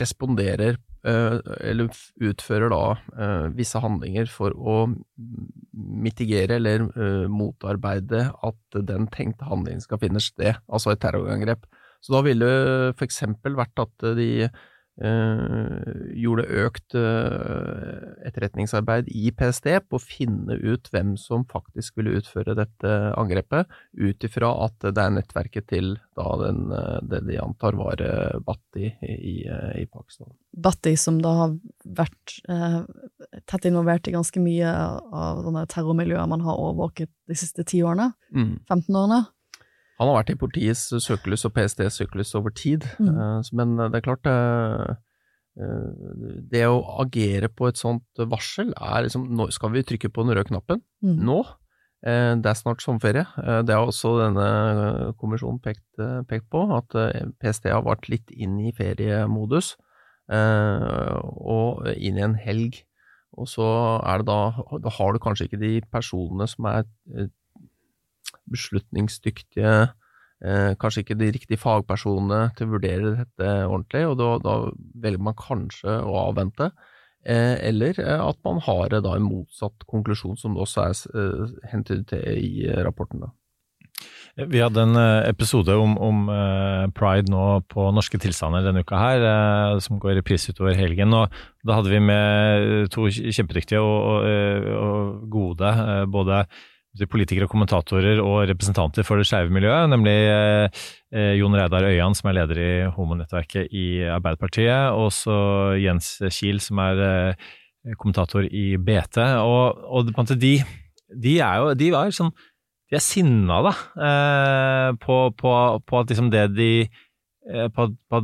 responderer eh, eller utfører da eh, visse handlinger for å mitigere eller eh, motarbeide at den tenkte handlingen skal finne sted, altså et terrorangrep. Så da ville for eksempel vært at de gjorde økt eh, etterretningsarbeid i PST på å finne ut hvem som faktisk ville utføre dette angrepet, ut ifra at det er nettverket til da den, eh, det de antar var eh, Bhatti i, eh, i Pakistan. Bhatti, som da har vært eh, tett involvert i ganske mye av sånne terrormiljøer man har overvåket de siste ti årene, 15 årene. Han har vært i politiets søkelys og PSTs søkelys over tid, Mm. eh, men det er klart eh, eh, Det å agere på et sånt varsel er liksom nå Skal vi trykke på den røde knappen Mm. nå? Eh, Det er snart sommerferie. Eh, Det har også denne eh, kommisjonen pekt, eh, pekt på, at eh, PST har vært litt inn i feriemodus eh, og inn i en helg. Og så er det da Da har du kanskje ikke de personene som er eh, beslutningsdyktige, eh, kanskje ikke de riktige fagpersonene til å vurdere dette ordentlig, og da, da velger man kanskje å avvente. eh, eller eh, at man har eh, da en motsatt konklusjon, som det også er eh, hentet til i rapporten. da. Vi hadde en episode om, om pride nå på Norske tilstander denne uka her, som går i reprise utover helgen. og Da hadde vi med to kjempedyktige og, og, og gode både politikere kommentatorer og representanter for det skeive miljøet, nemlig eh, eh, Jon Reidar Øyan, som er leder i homonettverket i Arbeiderpartiet, og så Jens Kiel, som er eh, kommentator i BT. Og, og på en de, de er jo de var sånn de er sinna, da, eh, på, på, på at liksom det de eh, På, på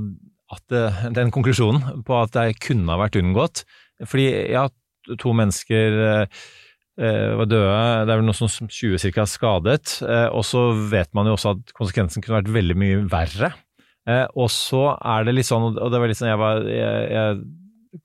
at den konklusjonen på at det kunne ha vært unngått. Fordi ja, to mennesker eh, eh, var døde, det er vel noe som 20 ca. skadet. Eh, og så vet man jo også at konsekvensen kunne vært veldig mye verre. Eh, og så er det litt sånn, og det var litt sånn jeg var jeg, jeg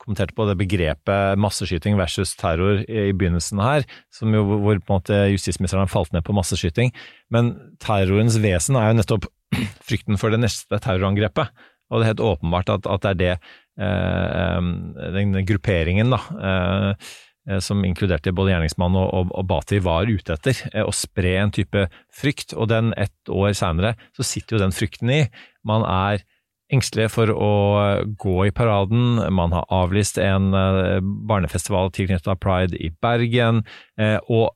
kommenterte på det begrepet masseskyting versus terror i begynnelsen her, som jo, hvor på en måte justisministeren har falt ned på masseskyting. Men terrorens vesen er jo nettopp *clears throat* frykten for det neste terrorangrepet. Og det er helt åpenbart at, at det er det eh, den grupperingen da, eh, som inkluderte både gjerningsmann og, og, og Bati, var ute etter. Eh, å spre en type frykt. Og den ett år seinere så sitter jo den frykten i. Man er engstelige for å gå i paraden. Man har avlyst en eh, barnefestival tilknyttet av Pride i Bergen. eh, Og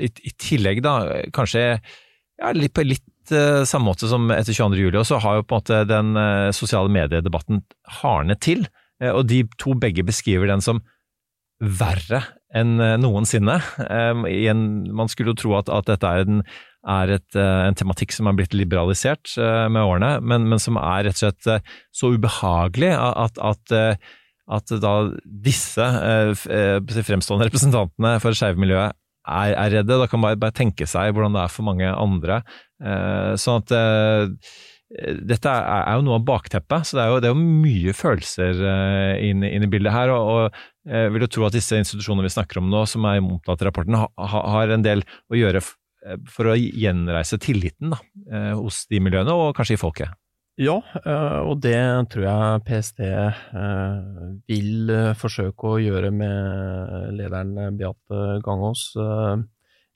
i, i tillegg, da, kanskje ja, litt på litt eh, samme måte som etter 22. juli, så har jo på en måte den eh, sosiale mediedebatten hardnet til. Eh, Og de to begge beskriver den som verre enn eh, noensinne. Man skulle jo tro at, at dette er en er et, eh, en tematikk som er blitt liberalisert eh, med årene, men, men, som er rett og slett så ubehagelig at, at, at da disse fremstående representantene for det skeive miljøet er, er, redde. Da kan man bare, bare, tenke seg hvordan det er for mange andre. Sånn at dette er, jo noe av bakteppet, så det er jo, det er jo mye følelser inn, inn, i bildet her. og, og jeg vil jo tro at disse institusjonene vi snakker om nå, som er omtalt i rapporten, ha, har en del å gjøre Eh, for å gjenreise tilliten da, eh, hos de miljøene, og kanskje i folket? Ja, eh, og det tror jeg PST vil forsøke å gjøre med lederen Beate Gangås.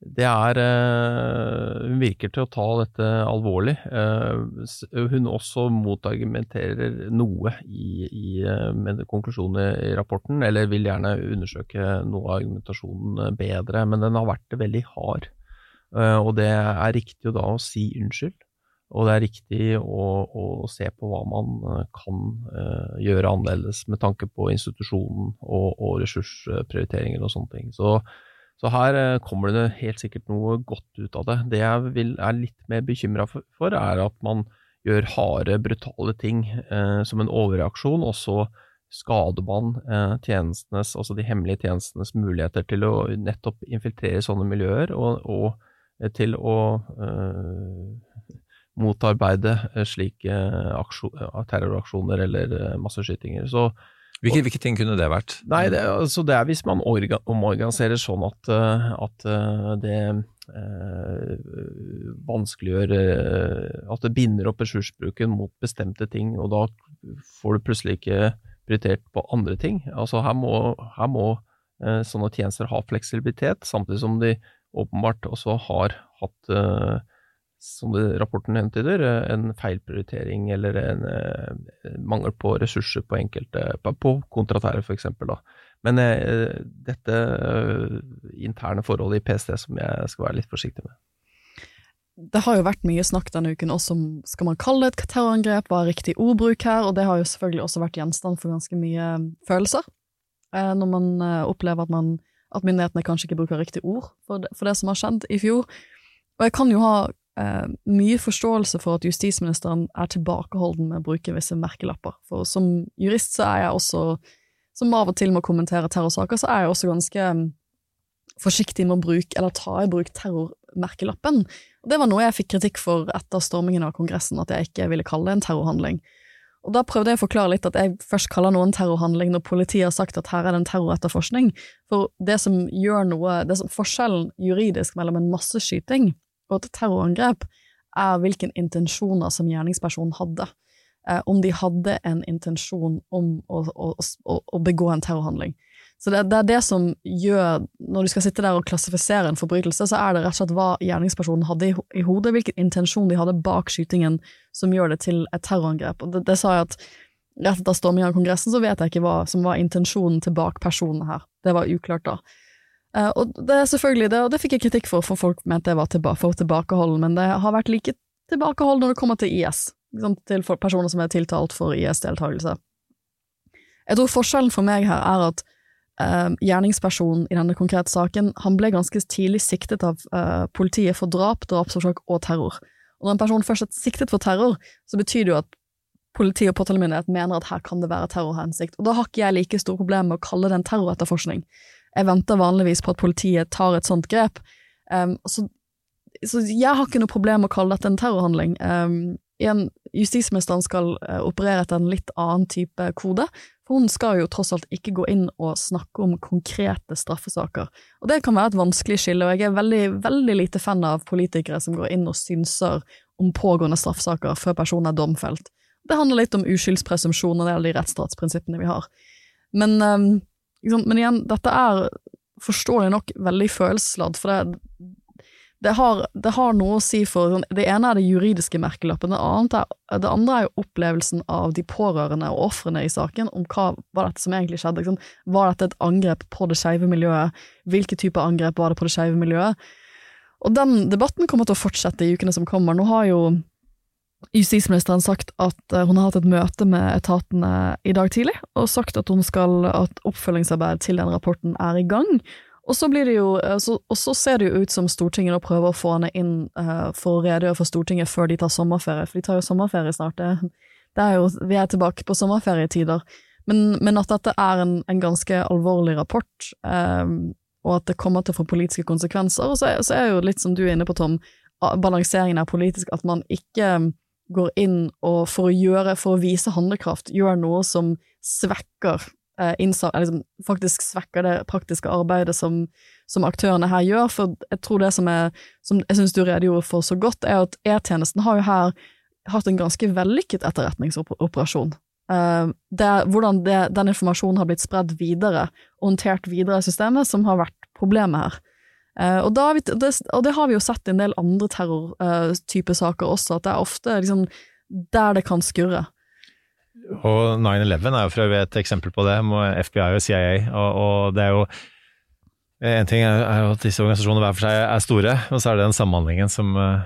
Det er Hun virker til å ta dette alvorlig. Hun også motargumenterer noe i, i, med konklusjonene i rapporten, eller vil gjerne undersøke noe av argumentasjonen bedre, men den har vært veldig hard. Eh, og det er riktig da å si unnskyld, og det er riktig å, å se på hva man eh, kan gjøre annerledes med tanke på institusjonen og, og ressursprioriteringer og sånne ting. Så, så, her uh, kommer det helt sikkert noe godt ut av det. Det jeg vil, er litt mer bekymra for, er at man gjør harde, brutale ting eh, som en overreaksjon, og så skader man tjenestenes, altså de hemmelige tjenestenes muligheter til å nettopp infiltrere sånne miljøer. og, og til å eh, motarbeide eh, slike terroraksjoner eller eh, masseskytinger. Så, hvilke, hvilke, ting kunne det vært? Nei, det, altså det er hvis man omorganiserer sånn at, at det eh, vanskeliggjør At det binder opp ressursbruken mot bestemte ting, og da får du plutselig ikke prioritert på andre ting. Altså her må, her må eh, sånne tjenester ha fleksibilitet, samtidig som de åpenbart også har hatt, eh, som rapporten hentyder, eh, en feilprioritering eller en eh, mangel på ressurser på enkelte, på kontraterror f.eks. Men dette interne forholdet i PST som jeg skal være litt forsiktig med. Det har jo vært mye snakk denne uken også om skal man kalle det et terrorangrep, hva er riktig ordbruk her, og det har jo selvfølgelig også vært gjenstand for ganske mye følelser. Når man opplever at man at myndighetene kanskje ikke bruker riktig ord for det, for det som har skjedd i fjor. Og jeg kan jo ha eh, mye forståelse for at justisministeren er tilbakeholden med å bruke visse merkelapper, for som jurist så er jeg også, som av og til må kommentere terrorsaker, så er jeg også ganske mm, forsiktig med å bruke, eller ta i bruk terrormerkelappen. Og det var noe jeg fikk kritikk for etter stormingen av Kongressen, at jeg ikke ville kalle det en terrorhandling. Og da prøvde jeg å forklare litt at jeg først kaller noe en terrorhandling når politiet har sagt at her er det en terroretterforskning. For det som gjør noe, det som, forskjellen juridisk mellom en masseskyting og et terrorangrep, er hvilken intensjoner som gjerningspersonen hadde. Eh, om de hadde en intensjon om å, å, å, begå en terrorhandling. Så det, det er det som gjør, når du skal sitte der og klassifisere en forbrytelse, så er det rett og slett hva gjerningspersonen hadde i, i hodet, hvilken intensjon de hadde bak skytingen som gjør det til et terrorangrep. Og det, det sa jeg at rett etter stormingen av Kongressen, så vet jeg ikke hva som var intensjonen til bak personen her. Det var uklart da. Eh, og det er selvfølgelig det, og det fikk jeg kritikk for, for folk mente jeg var tilba for tilbakeholden, men det har vært like tilbakehold når det kommer til IS, liksom til personer som er tiltalt for IS-deltakelse. Jeg tror forskjellen for meg her er at uh, gjerningspersonen i denne konkrete saken, han ble ganske tidlig siktet av uh, politiet for drap, drapsforsøk og terror. Og når en person først er siktet for terror, så betyr det jo at politi og påtalemyndighet mener at her kan det være terrorhensikt, og da har ikke jeg like store problemer med å kalle det en terroretterforskning. Jeg venter vanligvis på at politiet tar et sånt grep, um, så, så jeg har ikke noe problem med å kalle dette en terrorhandling. Um, igjen, justisministeren skal uh, operere etter en litt annen type kode, for hun skal jo tross alt ikke gå inn og snakke om konkrete straffesaker. Og det kan være et vanskelig skille, og jeg er veldig, veldig lite fan av politikere som går inn og synser om pågående straffesaker før personen er domfelt. Det handler litt om uskyldspresumpsjon og det er de rettsstatsprinsippene vi har. Men, um, men igjen, dette er forståelig nok veldig følelsesladd, for det, det, har, det har noe å si for sånn, Det ene er det juridiske merkelappen, det, det andre er jo opplevelsen av de pårørende og ofrene i saken, om hva var dette som egentlig skjedde. Liksom. Var dette et angrep på det skeive miljøet? Hvilke typer angrep var det på det skeive miljøet? Og den debatten kommer til å fortsette i ukene som kommer. Nå har jo justisministeren sagt at eh, hun har hatt et møte med etatene i dag tidlig, og sagt at skal, at oppfølgingsarbeid til den rapporten er i gang. Og så, jo, eh, så, og så ser det jo ut som Stortinget nå prøver å få henne inn uh, for å redegjøre for Stortinget før de tar sommerferie, for de tar jo sommerferie snart. Det, det er jo, vi er tilbake på sommerferietider. Men, men at dette er en, en ganske alvorlig rapport, eh, og at det kommer til å få politiske konsekvenser. Og så, så er jo litt som du er inne på, Tom, balanseringen er politisk, at man ikke går inn og for å gjøre, for å vise handlekraft, gjør noe som svekker eh, innsats, liksom, faktisk svekker det praktiske arbeidet som, som aktørene her gjør. For jeg tror det som, er, som jeg syns du redegjorde for så godt, er at E-tjenesten har jo her hatt en ganske vellykket etterretningsoperasjon. Eh, det, hvordan det, den informasjonen har blitt spredd videre håndtert videre i systemet, som har vært problemet her. Eh, og, da og det har vi jo sett i en del andre terrortype saker også, at det er ofte liksom der det kan skurre. Og 9-11 er jo for øvrig et eksempel på det, med FBI og CIA. Og, og det er jo En ting er er at disse organisasjonene hver for seg er store, og så er det den samhandlingen som eh,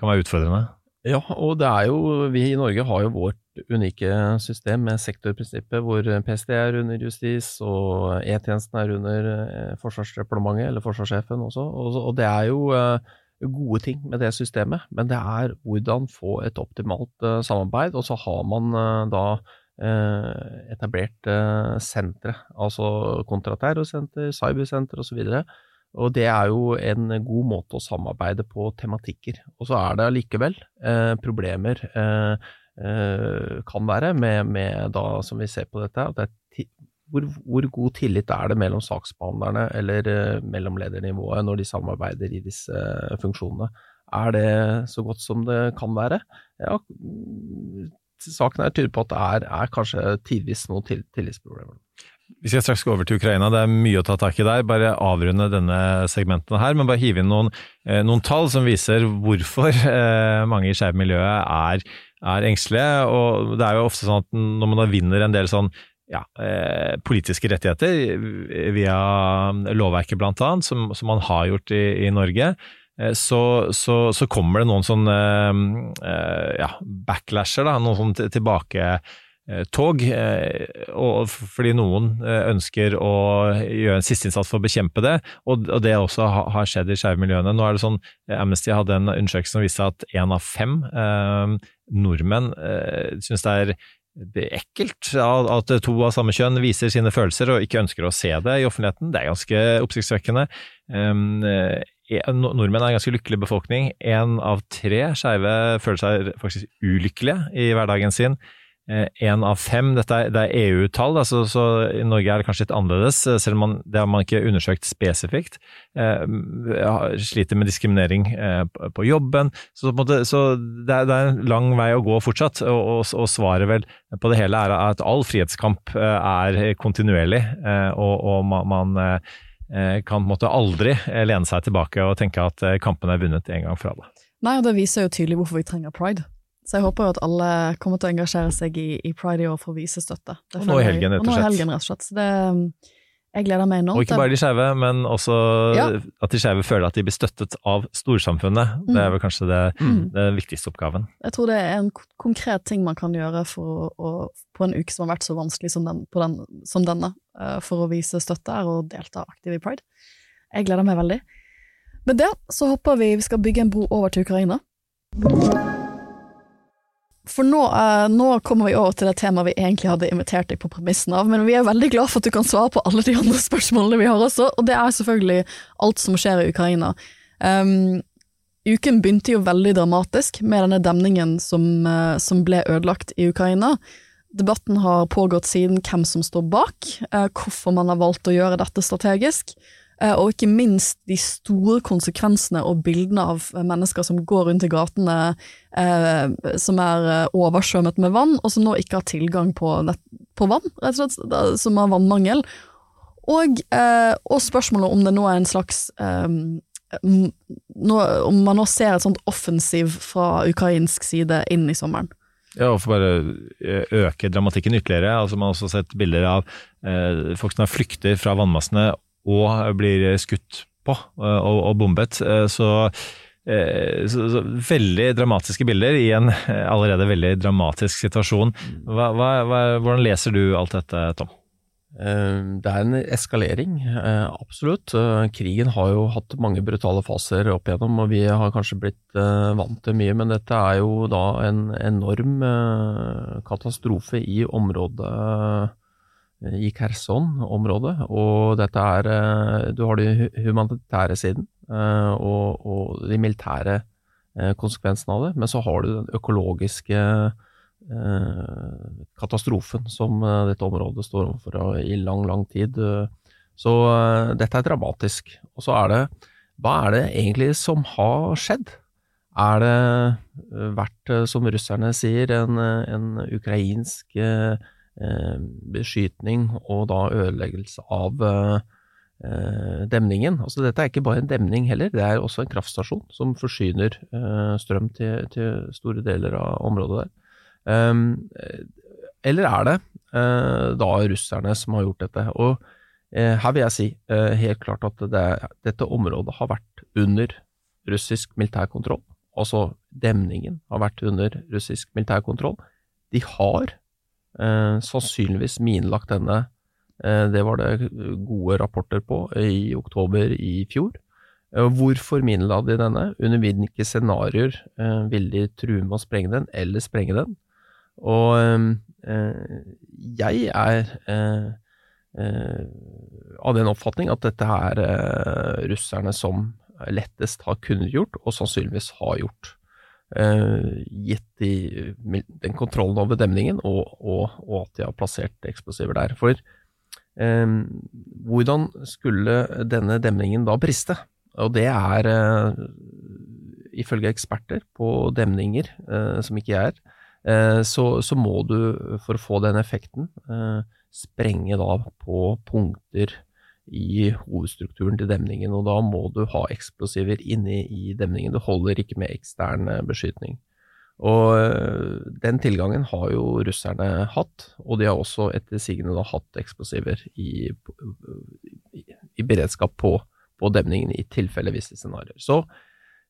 kan være utfordrende. Ja, og det er jo, vi i Norge har jo vårt unike system med sektorprinsippet, hvor PST er under justis, og E-tjenesten er under eh, Forsvarsdepartementet, eller forsvarssjefen også. Og, det er jo eh, gode ting med det systemet, men det er hvordan få et optimalt eh, samarbeid, og så har man da etablert sentre, altså kontraterrorsenter, cybersenter osv. Og det er jo en god måte å samarbeide på tematikker. Og så er det allikevel eh, problemer eh, eh, kan være med, med da, som vi ser på dette, at det er hvor, hvor god tillit er det mellom saksbehandlerne eller eh, mellom ledernivået når de samarbeider i disse funksjonene? Er det så godt som det kan være? Ja, mm, saken her tyder på at det er, er kanskje tidvis noen til, tillitsproblemer. Vi skal straks gå over til Ukraina, det er mye å ta tak i der. Bare avrunde denne segmenten her, men bare hive inn noen, eh, noen tall som viser hvorfor eh, mange i skeive miljøet er, er engstelige. Og det er jo ofte sånn at når man da vinner en del sånn ja, eh, politiske rettigheter via lovverket blant annet, som, som man har gjort i, i Norge, så, så, så kommer det noen sånn eh, eh, ja, backlasher, da, noen sånne tilbake tog, eh, og fordi noen eh, ønsker å gjøre en siste innsats for å bekjempe det, og, det også har skjedd i skeive miljøene. Nå er det sånn, eh, Amnesty hadde en undersøkelse som viste at én av fem eh, nordmenn eh, syns det er ekkelt at to av samme kjønn viser sine følelser og ikke ønsker å se det i offentligheten. Det er ganske oppsiktsvekkende. Eh, Nordmenn er en ganske lykkelig befolkning. Én av tre skeive føler seg faktisk ulykkelige i hverdagen sin. Én av fem. Dette er, det er EU-tall, altså, så i Norge er det kanskje litt annerledes, eh, selv om man, det har man ikke undersøkt spesifikt. Eh, sliter med diskriminering eh, på jobben. Så, på måte, så det, er, det, er, en lang vei å gå fortsatt, og, og, og, svaret vel på det hele er at all frihetskamp eh, er kontinuerlig, eh, og, og, man, eh, kan på en måte aldri lene seg tilbake og tenke at kampen er vunnet en gang for alle. Nei, og det viser jo tydelig hvorfor vi trenger pride. Så jeg håper jo at alle kommer til å engasjere seg i, i pride i år for å vise støtte. og nå i helgen, rett og slett. Helgen, rett og slett. Så det, jeg gleder meg enormt. Og ikke bare de skeive, men også ja. at de skeive føler at de blir støttet av storsamfunnet. Mm. Det er vel kanskje det, mm. det viktigste oppgaven. Jeg tror det er en konkret ting man kan gjøre for å, på en uke som har vært så vanskelig som, den, den, som denne, eh, for å vise støtte, her og delta aktivt i pride. Jeg gleder meg veldig. Med det så håper vi vi skal bygge en bro over til Ukraina. For nå, uh, nå, kommer vi over til det temaet vi egentlig hadde invitert deg på premissen av, men vi er veldig glad for at du kan svare på alle de andre *laughs* spørsmålene vi har også, og det er selvfølgelig alt som skjer i Ukraina. Um, uken begynte jo veldig dramatisk med denne demningen som, uh, som, ble ødelagt i Ukraina. Debatten har pågått siden hvem som står bak, uh, hvorfor man har valgt å gjøre dette strategisk. Eh, og ikke minst de store konsekvensene og bildene av mennesker som går rundt i gatene eh, som er eh, oversvømmet med vann, og som nå ikke har tilgang på, på vann, rett og slett, som har vannmangel. Og, eh, og, spørsmålet om det nå er en slags eh, nå, Om man nå ser et sånt offensiv fra ukrainsk side inn i sommeren. Ja, og for bare øke dramatikken ytterligere. altså Man har også sett bilder av eh, folk som flykter fra vannmassene og blir skutt på eh, og, og bombet. Eh, så, eh, så, så, veldig dramatiske bilder i en allerede veldig dramatisk situasjon. Hva, hva, hvordan leser du alt dette, Tom? Det er en eskalering, absolutt. Krigen har jo hatt mange brutale faser opp igjennom, og vi har kanskje blitt vant til mye, men dette er jo da en enorm katastrofe i området i Kherson-området. Og dette er eh, Du har den humanitære siden eh, og, og de militære eh, konsekvensene av det, men så har du den økologiske katastrofen som dette området står overfor i lang, lang tid. Så dette er dramatisk. Og så er det Hva er det egentlig som har skjedd? Er det vært, som russerne sier, en, en ukrainsk Eh, beskytning og da ødeleggelse av eh, demningen. Altså Dette er ikke bare en demning heller, det er også en kraftstasjon som forsyner eh, strøm til, til, store deler av området der. Eller er det da russerne som har gjort dette? Og her vil jeg si helt klart at det, dette området har vært under russisk militærkontroll. Altså demningen har vært under russisk militærkontroll. De har Eh, sannsynligvis minlagt denne. Eh, det var det gode rapporter på i oktober i fjor. Eh, hvorfor minla de denne? Under hvilke scenarioer ville vil de true med å sprenge den, eller sprenge den? Og jeg er av den oppfatning at dette er russerne som lettest har kunnet gjort, og sannsynligvis har gjort. Uh, gitt de, den kontrollen over demningen, og, og, og, at de har plassert eksplosiver der. For um, hvordan skulle denne demningen da briste? Og det er, ifølge eksperter på demninger, som ikke jeg er, så, så, må du, for å få den effekten, sprenge da på punkter i hovedstrukturen til demningen, og da må du ha eksplosiver inne i demningen. Det holder ikke med ekstern eh, beskytning. Og eh, den tilgangen har jo russerne hatt, og de har også etter sigende da hatt eksplosiver i, i, i beredskap på, på, demningen i tilfelle visse scenarioer. Så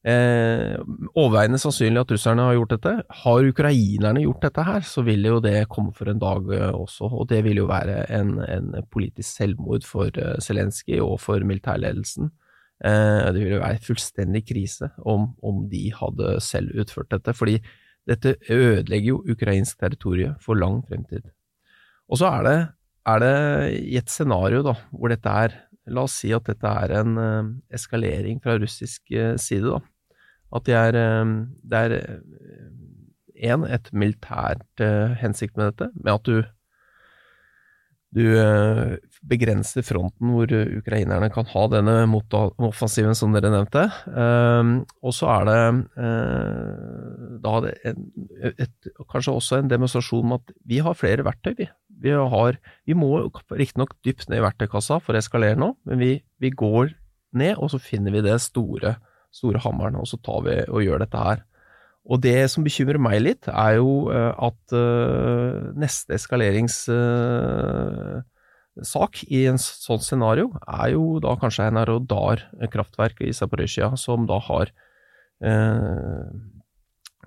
Eh, overveiende sannsynlig at russerne har gjort dette. Har ukrainerne gjort dette her, så vil jo det komme for en dag eh, også. Og det vil jo være en, en politisk selvmord for uh, Zelenskyj og for militærledelsen. Eh, det ville være fullstendig krise om, om, de hadde selv utført dette. Fordi dette ødelegger jo ukrainsk territorium for lang fremtid. Og så er det, er det i et scenario da, hvor dette er La oss si at dette er en uh, eskalering fra russisk side, da at det er, eh, det er en, et militært uh, hensikt med dette, med at du du uh, begrenser fronten hvor eh, ukrainerne kan ha denne motoffensiven som dere nevnte. Og så er det da en, et, kanskje også en demonstrasjon med at vi har flere verktøy, vi. Vi, har, vi må riktignok dypt ned i verktøykassa for å eskalere nå, men vi, vi, går ned, og så finner vi det store, store hammeren, og så tar vi og gjør dette her. Og det som bekymrer meg litt, er jo eh, at uh, neste eskaleringssak uh, i en sånn scenario er jo da kanskje Narodar-kraftverket i Zaporizjzja, som da har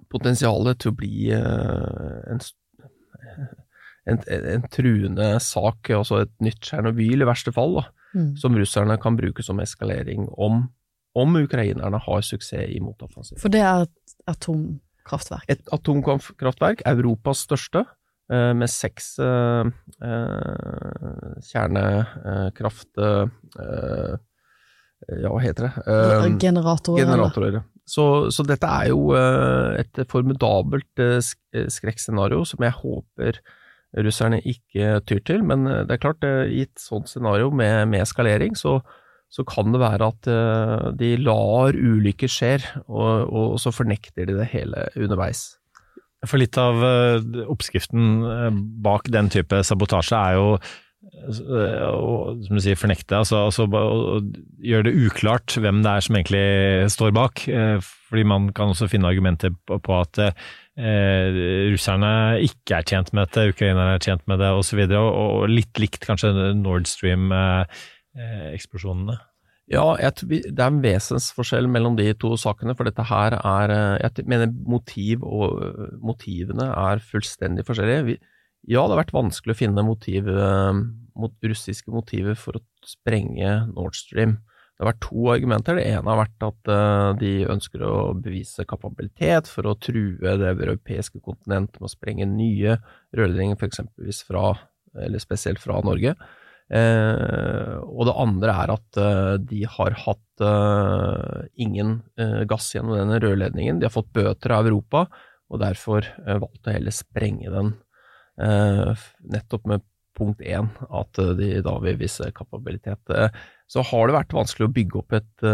potensialet til å bli en, en, en, truende sak, altså et nytt Tsjernobyl i verste fall, da, mm. som russerne kan bruke som eskalering om om ukrainerne har suksess i motoffensiv. For det er et atomkraftverk? Et atomkraftverk, Europas største, eh, med seks eh, eh, kjernekraft... Ja, hva heter det? Generatorer. Generatorer. Så, så, dette er jo et formidabelt skrekkscenario som jeg håper russerne ikke tyr til. Men det er klart, i et sånt scenario med, med eskalering, så, så kan det være at uh, de lar ulykker skjer, og, og, så fornekter de det hele underveis. For litt av uh, oppskriften uh, bak den type sabotasje er jo og, som du sier, fornekte, altså, altså gjøre det uklart hvem det er som egentlig står bak. fordi man kan også finne argumenter på, at eh, russerne ikke er tjent med dette, ukrainerne er tjent med det osv. Og, og, litt likt kanskje Nord Stream. Eh, Eh, eksplosjonene? Ja, jeg, det er en vesensforskjell mellom de to sakene. For dette her er eh, Jeg mener motiv og eh, motivene er fullstendig forskjellige. Ja, det har vært vanskelig å finne motiv, mot, russiske motiver for å sprenge Nord Stream. Det har vært to argumenter. Det ene har vært at de ønsker å bevise kapabilitet for å true det europeiske kontinent med å sprenge nye rørledninger, f.eks. fra, eller spesielt fra Norge. Eh, og det andre er at eh, de har hatt eh, ingen gass gjennom denne rørledningen. De har fått bøter av Europa, og derfor valgt å heller sprenge den. nettopp med punkt én, at de da vil vise kapabilitet. Så har det vært vanskelig å bygge opp et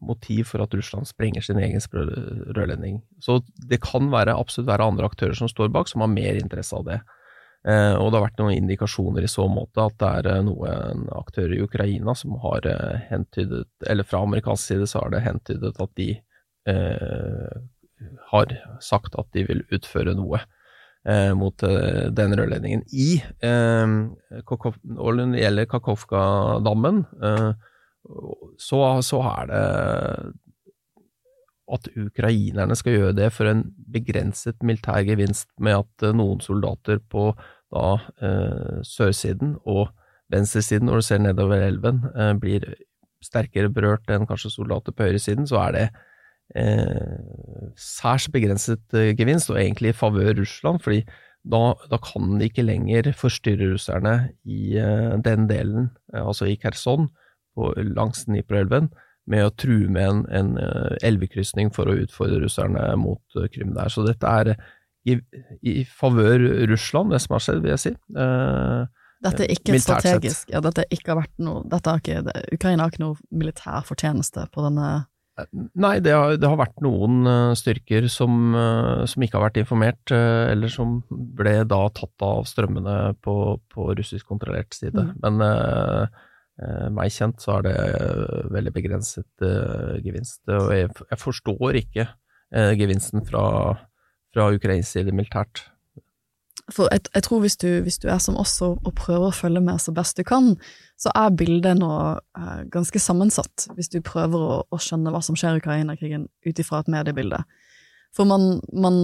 motiv for at Russland sprenger sin egen rørledning. Så det kan være, absolutt være andre aktører som står bak, som har mer interesse av det. Eh, og det har vært noen indikasjoner i så måte at det er eh, noen aktører i Ukraina som har eh, hentydet, eller fra amerikansk side så har det hentydet at de eh, har sagt at de vil utføre noe eh, mot eh, den rørledningen. I eh, det gjelder Kakovka-dammen, så, så er det at ukrainerne skal gjøre det for en begrenset militær gevinst, med at eh, noen soldater på da eh, sørsiden og venstresiden, når du ser nedover elven, eh, blir sterkere berørt enn kanskje soldater på høyresiden, så er det eh, særs begrenset eh, gevinst, og egentlig i favør Russland, fordi da, da, kan de ikke lenger forstyrre russerne i eh, den delen, altså i Kherson, langs Dniproelven, med å true med en, en eh, elvekrysning for å utfordre russerne mot uh, Krim der. Så dette er i, i favør Russland, det som har skjedd, vil jeg si. Dette er ikke strategisk. Ja, dette ikke har noe, har ikke, Ukraina har ikke noe militær fortjeneste på denne Nei, det har, det har vært noen styrker som, som, ikke har vært informert, eller som ble da tatt av strømmene på, på russisk kontrollert side. Mm. Men Eh, meg kjent så er det eh, veldig begrenset uh, gevinst. Og jeg, forstår ikke gevinsten fra, fra ukrainsk side militært. For jeg, jeg tror hvis du, hvis du, er som oss og, og, prøver å følge med så best du kan, så er bildet nå ganske sammensatt, hvis du prøver å, å skjønne hva som skjer i Ukraina-krigen ut ifra et mediebilde. For man, man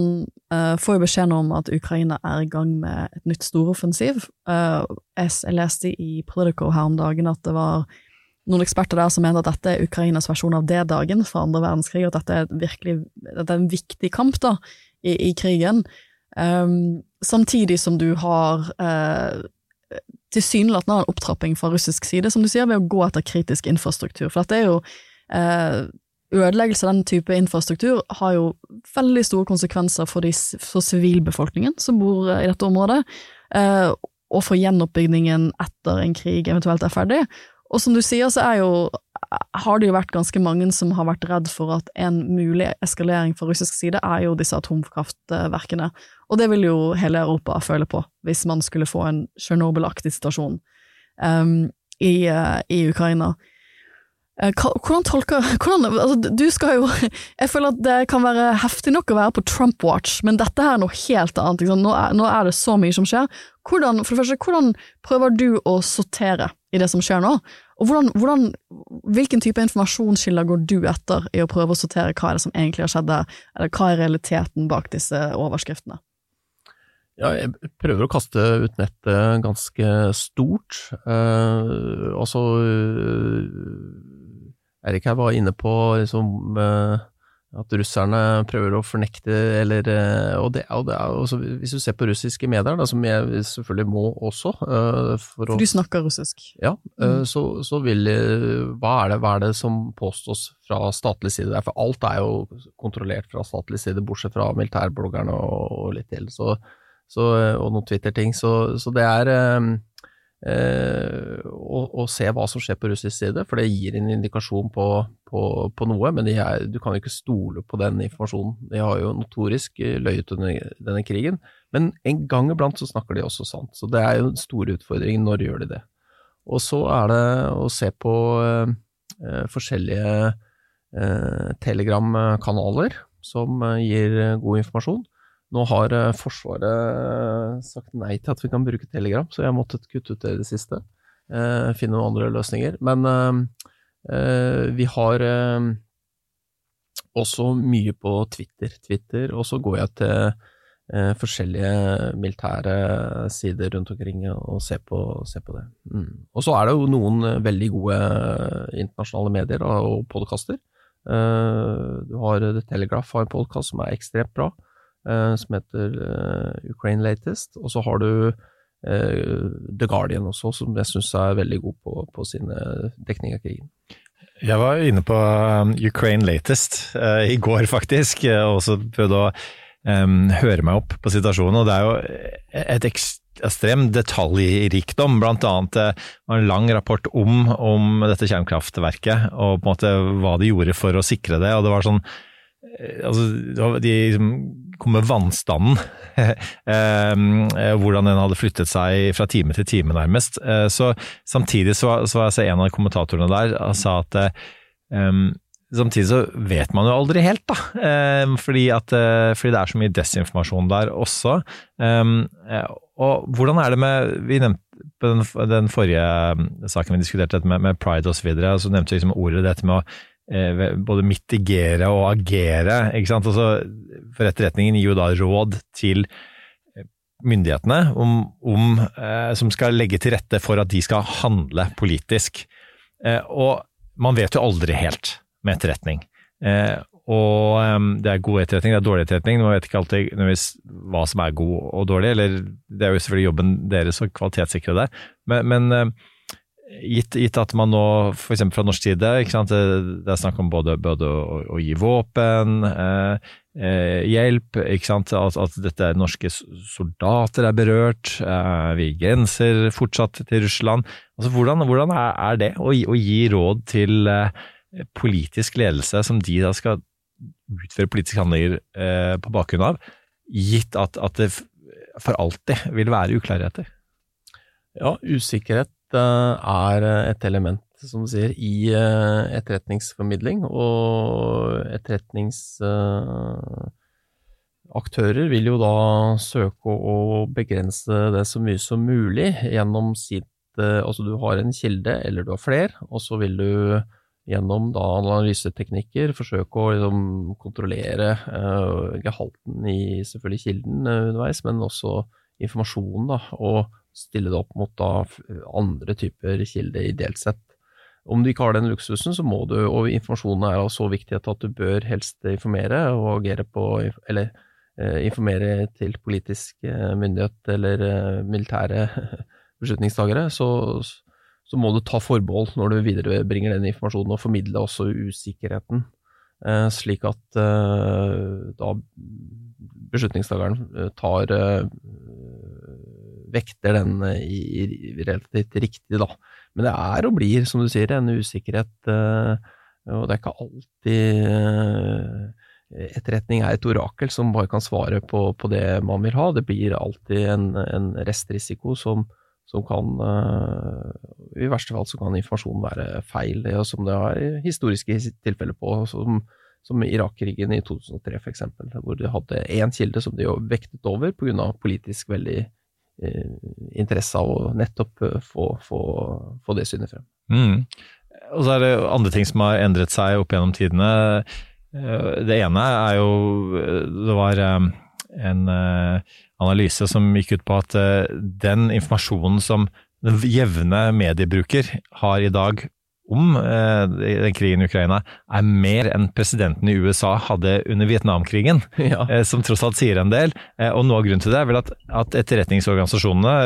uh, får jo beskjed om at Ukraina er i gang med et nytt storoffensiv. Uh, jeg leste i Politico her om dagen at det var noen eksperter der som mente at dette er Ukrainas versjon av D-dagen fra andre verdenskrig, og at dette er, virkelig, dette er en viktig kamp da, i, i krigen. Um, samtidig som du har uh, tilsynelatende en opptrapping fra russisk side, som du sier, ved å gå etter kritisk infrastruktur. For dette er jo uh, ødeleggelse av den type infrastruktur har jo veldig store konsekvenser for, de, for sivilbefolkningen som bor i dette området, eh, og for gjenoppbyggingen etter en krig eventuelt er ferdig. Og som du sier, så jo, har det jo vært ganske mange som har vært redd for at en mulig eskalering fra russisk side er jo disse atomkraftverkene. Og det vil jo hele Europa føle på, hvis man skulle få en Tsjernobyl-aktig situasjon um, i, i Ukraina. Eh, hvordan tolker *laughs* hvordan, altså, Du skal jo *laughs* Jeg føler at det kan være heftig nok å være på Trump-watch, men dette her er noe helt annet. Nå er, nå, er, det så mye som skjer. Hvordan, for det første, hvordan prøver du å sortere i det som skjer nå? Og hvordan, hvordan, Hvilken type informasjonskilder går du etter i å prøve å sortere hva er det som egentlig har skjedd eller hva er realiteten bak disse overskriftene? Ja, jeg prøver å kaste ut nettet ganske stort. Eh, altså Erik her var inne på liksom, uh, at russerne prøver å fornekte eller uh, Og, det, og det også, hvis du ser på russiske medier, da, som jeg selvfølgelig må også uh, for, for Du snakker russisk? Ja, mm. så, så, vil hva er, det, hva er det som påstås fra statlig side? For alt er jo kontrollert fra statlig side, bortsett fra militærbloggerne og, og litt til, så, så, og noen Twitter-ting. Så, så, det er eh, og, og, se hva som skjer på russisk side, for det gir en indikasjon på, på, på noe. Men er, du kan jo ikke stole på den informasjonen. De har jo notorisk eh, løyet under denne krigen. Men en gang iblant så snakker de også sant. Så det er jo en stor utfordring. Når gjør de det? Og så er det å se på eh, eh forskjellige eh, Telegram-kanaler som eh, gir god informasjon. Nå har eh, Forsvaret eh, sagt nei til at vi kan bruke Telegram, så jeg har måttet kutte ut det i det siste. Eh, finne noen andre løsninger. Men vi har også mye på Twitter. Twitter, og så går jeg til forskjellige militære sider rundt omkring og ser på, ser på det. Mm. Og så er det jo noen veldig gode internasjonale medier og podkaster. du har The Telegraph har en podkast som er ekstremt bra. Eh, som heter eh, Ukraine Latest. Og så har du eh, The Guardian også, som jeg syns er veldig god på, på sine dekning av krigen. Jeg var inne på um, Ukraine Latest i går, faktisk, og også prøvde å um, høre meg opp på situasjonen. og Det er jo et ekstrem detaljrikdom, var en lang rapport om, om dette kjernekraftverket, og på en måte hva de gjorde for å sikre det. og det var sånn altså, De liksom kom med vannstanden. *laughs* Ehm, eh, hvordan den hadde flyttet seg fra time til time, nærmest. Eh, så Samtidig så, så jeg en av kommentatorene der og sa at um, Samtidig så vet man jo aldri helt, da. Um, fordi, at, fordi det er så mye desinformasjon der også. Um, og hvordan er det med Vi nevnte den, den forrige saken vi diskuterte, dette med, med pride osv., så, videre, så nevnte vi liksom ordet dette med å både mitigere og agere. ikke sant? Altså, for Etterretningen gir jo da råd til eh, myndighetene om, om, eh, som skal legge til rette for at de skal handle politisk. Eh, og man vet jo aldri helt med etterretning. Eh, og eh, det er god etterretning, det er dårlig etterretning. Man vet ikke alltid hva som er god og dårlig, eller det er jo selvfølgelig jobben deres å kvalitetssikre det. Men, men Gitt, gitt, at man nå, f.eks. fra norsk side, sant, det er snakk om både, både å, å, gi våpen, eh, eh, hjelp, at, at, dette norske soldater er berørt, eh, vi grenser fortsatt til Russland. Altså, hvordan, hvordan er, det å, å, gi råd til eh, politisk ledelse som de da skal utføre politiske handlinger eh, på bakgrunn av, gitt at, at det for alltid vil være uklarheter? Ja, usikkerhet er et element, som du sier, i eh, etterretningsformidling. Og etterretningsaktører vil jo da søke å begrense det så mye som mulig gjennom sitt eh, Altså du har en kilde, eller du har flere, og så vil du gjennom da analyseteknikker forsøke å liksom kontrollere gehalten i selvfølgelig kilden underveis, men også informasjonen, da, og stille det opp mot da andre typer kilder ideelt sett. Om du ikke har den luksusen, så må du, og informasjonen er av så viktighet at du bør helst informere og agere på, eller eh, informere til politisk eh, myndighet eller eh, militære *laughs* beslutningstagere, så, så, må du ta forbehold når du viderebringer den informasjonen, og formidle også usikkerheten. eh, slik at eh, da beslutningstakeren eh, tar vekter den eh, i, i relativt riktig, da. Men det er og blir, som du sier, en usikkerhet, eh, og det er ikke alltid eh, Etterretning er et orakel som bare kan svare på, på det man vil ha. Det blir alltid en, en restrisiko som, som kan I verste fall så kan informasjonen være feil, Det som det er historiske tilfeller på. som som Irak-krigen i 2003 f.eks., hvor de hadde én kilde som de jo vektet over pga. politisk veldig interesse av å nettopp eh, få, få, få det synet frem. Mm. Og så er det andre ting som har endret seg opp gjennom tidene. Eh, det ene er jo Det var en analyse som gikk ut på at den informasjonen som den jevne mediebruker har i dag om eh, den krigen i Ukraina, er mer enn presidenten i USA hadde under Vietnamkrigen, *laughs* ja. eh, som tross alt sier en del. Eh, og noe av grunnen til det er vel at, at etterretningsorganisasjonene,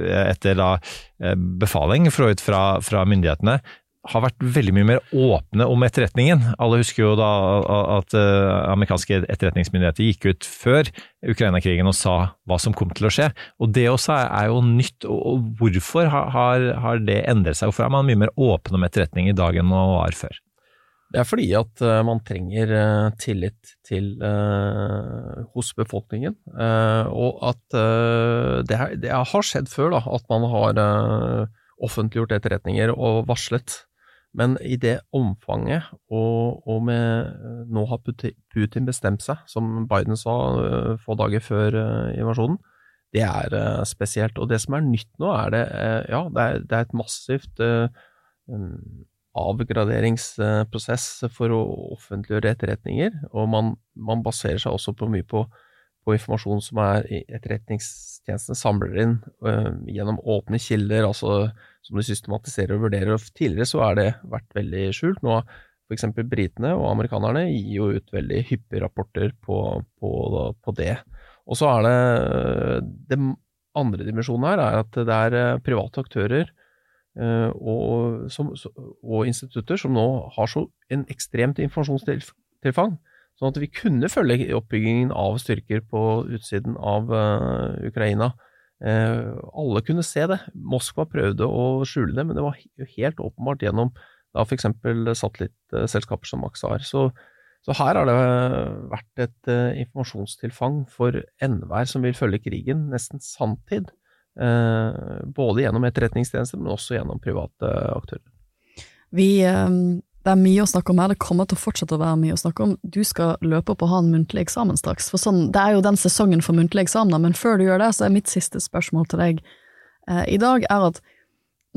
eh, etter da eh, befaling fra, fra myndighetene, har vært veldig mye mer åpne om etterretningen. Alle husker jo da at uh, amerikanske etterretningsmyndigheter gikk ut før Ukraina-krigen og sa hva som kom til å skje. Og Det også er, jo nytt. og Hvorfor har, har, det endret seg? Hvorfor er man mye mer åpen om etterretning i dag enn man var før? Det er fordi at uh, man trenger uh, tillit til hos befolkningen. og at det, det, har skjedd før da, at man har offentliggjort etterretninger og varslet men i det omfanget, og, og med Nå har Putin bestemt seg, som Biden sa uh, få dager før uh, invasjonen. Det er spesielt. Og det som er nytt nå, er det Ja, det er, det er et massivt avgraderingsprosess for å offentliggjøre etterretninger, og man, man baserer seg også på mye på på informasjon som er etterretningstjenestene samler inn gjennom åpne kilder, altså som de systematiserer og vurderer. Og tidligere så har det vært veldig skjult. Nå f.eks. britene og amerikanerne gir jo ut veldig hyppige rapporter på, på, på det. Og så er det Den andre dimensjonen her er at det er eh, private aktører uh, og, som, og institutter som nå har så en ekstremt informasjonstilfang Sånn at vi kunne følge oppbyggingen av styrker på utsiden av uh, Ukraina. Uh, alle kunne se det. Moskva prøvde å skjule det, men det var helt åpenbart gjennom da f.eks. satellittselskaper som Maxar. Så, så, her har det vært et uh, informasjonstilfang for enhver som vil følge krigen, nesten sanntid. både gjennom etterretningstjenester, men også gjennom private aktører. Vi um det er mye å snakke om her, det kommer til å fortsette å være mye å snakke om. Du skal løpe opp og ha en muntlig eksamen straks, for sånn, det er jo den sesongen for muntlige eksamener, men før du gjør det, så er mitt siste spørsmål til deg eh, i dag er at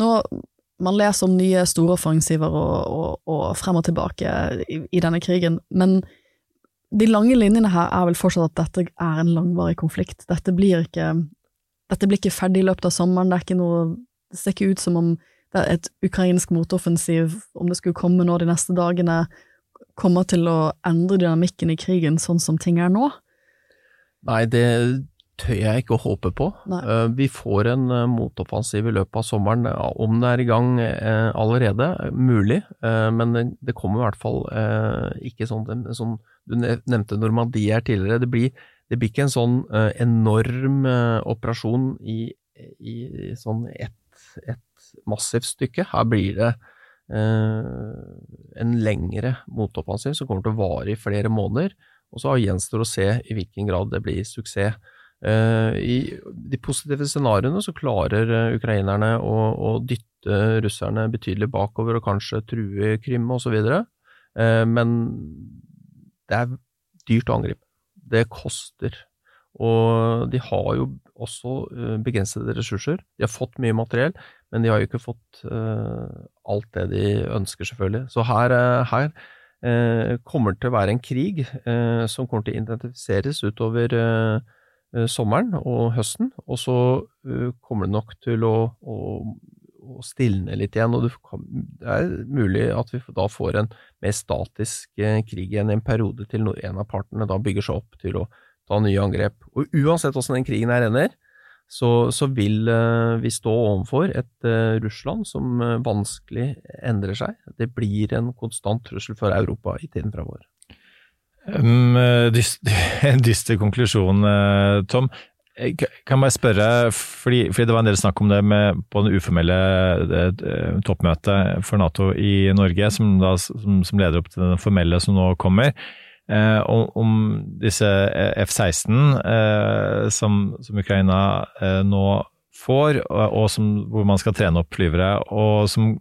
nå man leser om nye store offensiver og, og, og frem og tilbake i, i, denne krigen, men de lange linjene her er vel fortsatt at dette er en langvarig konflikt. Dette blir ikke, dette blir ikke ferdig i løpet av sommeren, det er ikke noe Det ser ikke ut som om et ukrainsk motoffensiv, om det skulle komme nå de neste dagene, kommer til å endre dynamikken i krigen sånn som ting er nå? Nei, det tør jeg ikke å håpe på. Nei. Eh, vi får en eh, motoffensiv i løpet av sommeren. Om det er i gang eh, allerede, mulig, men det kommer i hvert fall ikke sånn, sånn Du nevnte Normandie her tidligere. Det blir, det blir ikke en sånn enorm operasjon i, i sånn ett et massivt stykke. Her blir det eh, en lengre motoffensiv som kommer til å vare i flere måneder. Og så gjenstår å se i hvilken grad det blir suksess. Eh, I de positive scenarioene så klarer eh, ukrainerne å, å, dytte russerne betydelig bakover og kanskje true Krim osv. Eh, men det er dyrt å angripe. Det koster. Og de har jo også eh, begrensede ressurser. De har fått mye materiell, men de har jo ikke fått uh, alt det de ønsker, selvfølgelig. Så her, uh, her kommer det til å være en krig som kommer til å identifiseres utover sommeren og høsten, og så kommer det nok til å, å, å stilne litt igjen. og Det er mulig at vi da får en mer statisk krig igjen i en periode til en av partene da bygger seg opp til å ta nye angrep. Og Uansett hvordan den krigen her ender, så, så vil uh, vi stå overfor et uh, Russland som uh, vanskelig endrer seg. Det blir en konstant trussel for Europa i tiden framover. Um, *laughs* en dyster konklusjon, eh, Tom. Jeg kan bare spørre, fordi, fordi, det var en del snakk om det med, på det uformelle eh, toppmøtet for Nato i Norge, som, da, som, som leder opp til den formelle som nå kommer. Eh, om, disse F-16 eh, som, som, Ukraina eh, nå får, og, og som, hvor man skal trene opp flyvere, og som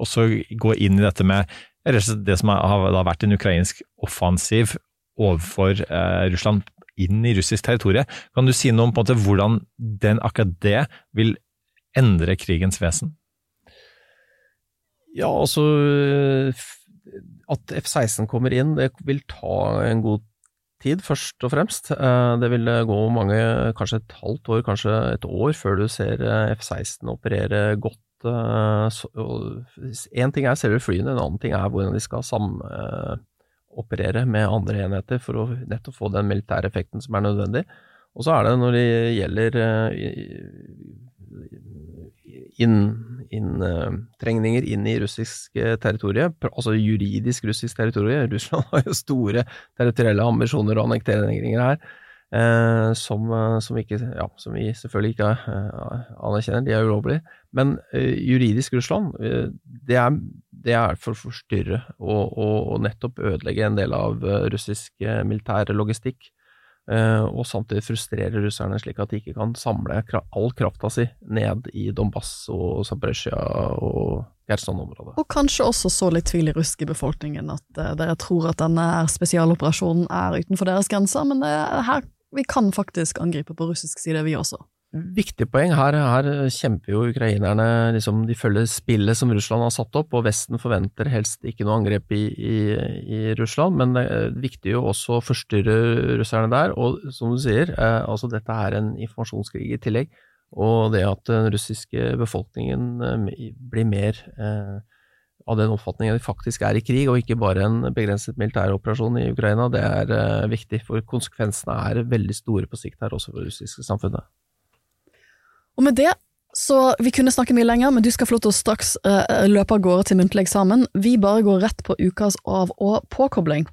også går inn i dette med det som har vært en ukrainsk offensiv overfor eh, Russland inn i russisk territorium. Kan du si noe om måte, hvordan den, akkurat det vil endre krigens vesen? Ja, altså At F-16 kommer inn, det vil ta en god tid, først og fremst. Eh, det vil gå mange, kanskje et halvt år, kanskje et år, før du ser eh, F-16 operere godt. Én ting er selve flyene, en annen ting er hvordan de skal samoperere med andre enheter for å nettopp få den militære effekten som er nødvendig. Og så er det når det gjelder eh, inntrengninger inn, inn, i russisk eh, territorium, altså juridisk russisk territorium. *laughs* Russland har jo store territorielle ambisjoner og annekteringer her. Eh, som, som, ikke, ja, som, vi selvfølgelig ikke eh, anerkjenner, de er ulovlige. Men eh, juridisk Russland, det er det er for å forstyrre og, og, og, nettopp ødelegge en del av eh, russisk eh, militær logistikk. Eh, og samtidig frustrere russerne slik at de ikke kan samle all krafta si ned i Donbass og Zaporizjzja og Kherson-området. Og kanskje også så litt tvil i russiske befolkningen, at uh, dere tror at denne spesialoperasjonen er utenfor deres grenser, men er her vi kan faktisk angripe på russisk side, vi også. Viktig poeng. Her, her, kjemper jo ukrainerne liksom, De følger spillet som Russland har satt opp, og Vesten forventer helst ikke noe angrep i, i, i Russland. Men det er viktig jo også å forstyrre russerne der. Og som du sier, eh, altså dette er en informasjonskrig i tillegg. Og det at den russiske befolkningen eh, blir mer eh, av den oppfatningen at de faktisk er i krig, og ikke bare en begrenset militæroperasjon i Ukraina, det er eh, viktig. For konsekvensene er veldig store på sikt her også for det russiske samfunnet. Og med det så vi kunne snakke mye lenger, men du skal få lov til å straks uh, løpe av gårde til muntlig eksamen. Vi bare går rett på ukas av- og påkobling.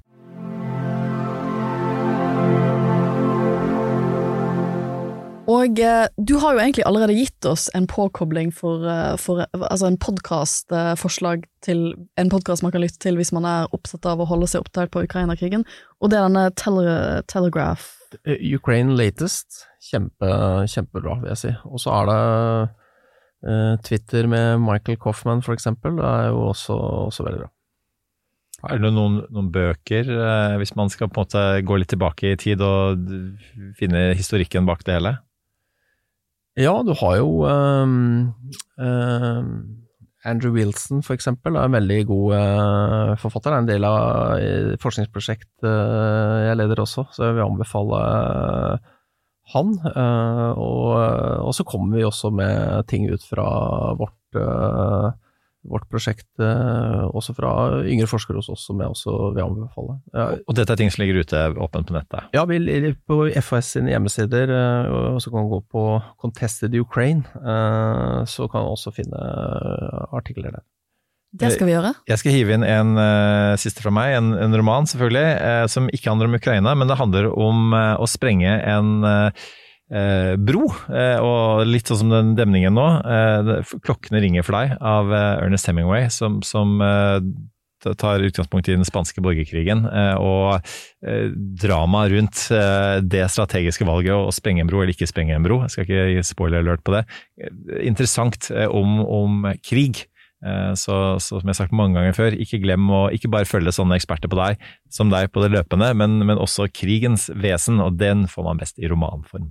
Og uh, du har jo egentlig allerede gitt oss en påkobling for, uh, for altså en podkastforslag til en podkast man kan lytte til hvis man er opptatt av å holde seg oppdatert på Ukraina-krigen, og det er denne tele Telegraph Ukraine Latest kjempe, kjempebra, vil jeg si. Og så er det uh, Twitter med Michael Coffman, for eksempel. Det er jo også, også veldig bra. Er det noen, noen bøker, uh, hvis man skal på en måte gå litt tilbake i tid og finne historikken bak det hele? Ja, du har jo um, um, Andrew Wilson, for eksempel, er en veldig god uh, forfatter. Er en del av uh, forskningsprosjekt uh, jeg leder også, så jeg vil anbefale han. Eh, og, og, så kommer vi også med ting ut fra vårt, eh, vårt prosjekt, eh, også fra yngre forskere hos oss, som jeg også vil anbefale. Og dette er ting som ligger ute åpent på nettet? Ja, vi, på FHS sine hjemmesider, og så kan man gå på Contested Ukraine, så kan man også finne artikler der. Det skal vi gjøre. Jeg skal hive inn en uh, siste fra meg, en, en roman selvfølgelig, uh, som ikke handler om Ukraina, men det handler om uh, å sprenge en bro. og litt sånn som den demningen nå. 'Klokkene ringer for deg' av Ernest Hemingway, som, som tar utgangspunkt i den spanske borgerkrigen og dramaet rundt det strategiske valget å sprenge en bro eller ikke sprenge en bro. Jeg skal ikke gi spoiler alert på det. Interessant om, om krig. Eh, så, så, som jeg har sagt mange ganger før, ikke glem å ikke bare følge sånne eksperter på deg som deg på det løpende, men, men også krigens vesen, og den får man best i romanform.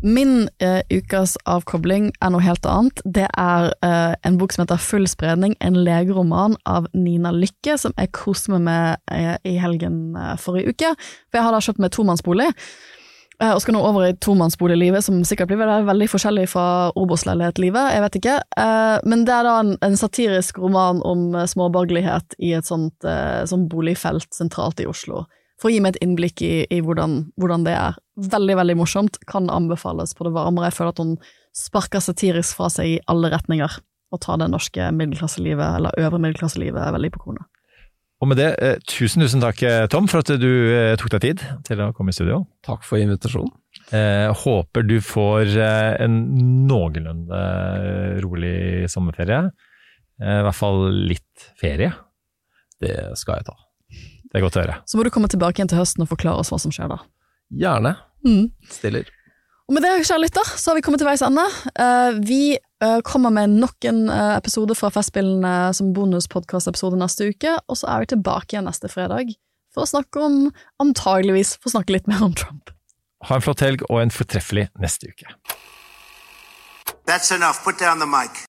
Min uh, ukas avkobling er noe helt annet. Det er uh, en bok som heter Full spredning, en legeroman av Nina Lykke, som jeg koste meg med uh, i helgen forrige uke. For jeg har da kjøpt meg tomannsbolig. Eh, og skal nå over i tomannsboliglivet, som sikkert blir veldig forskjellig fra Obos-leilighet-livet, jeg vet ikke. Eh, men det er da en, en satirisk roman om eh, småborgerlighet i et sånt, sånt, boligfelt sentralt i Oslo. For å gi meg et innblikk i, i hvordan, hvordan, det er. Veldig, veldig morsomt. Kan anbefales på det varmere. Jeg føler at hun sparker satirisk fra seg i alle retninger, og tar det norske middelklasselivet, eller øvre middelklasselivet, veldig på kornet. Og med det, eh, tusen tusen takk eh, Tom for at du eh, tok deg tid til å komme i studio. Takk for invitasjonen. Eh, håper du får en noenlunde rolig sommerferie. Eh, I hvert fall litt ferie. Det skal jeg ta. Det er godt å høre. Så må du komme tilbake igjen til høsten og forklare oss hva som skjer da. Gjerne. Mm. Stiller. Og med det, kjære lytter, så har vi kommet til veis ende. Eh, vi eh, kommer med nok en eh, episode fra Festspillene som bonuspodkastepisode neste uke, og så er vi tilbake igjen neste fredag for å snakke om, antageligvis, for å snakke litt mer om Trump. Ha en flott helg og en fortreffelig neste uke. That's enough. Put down the mic.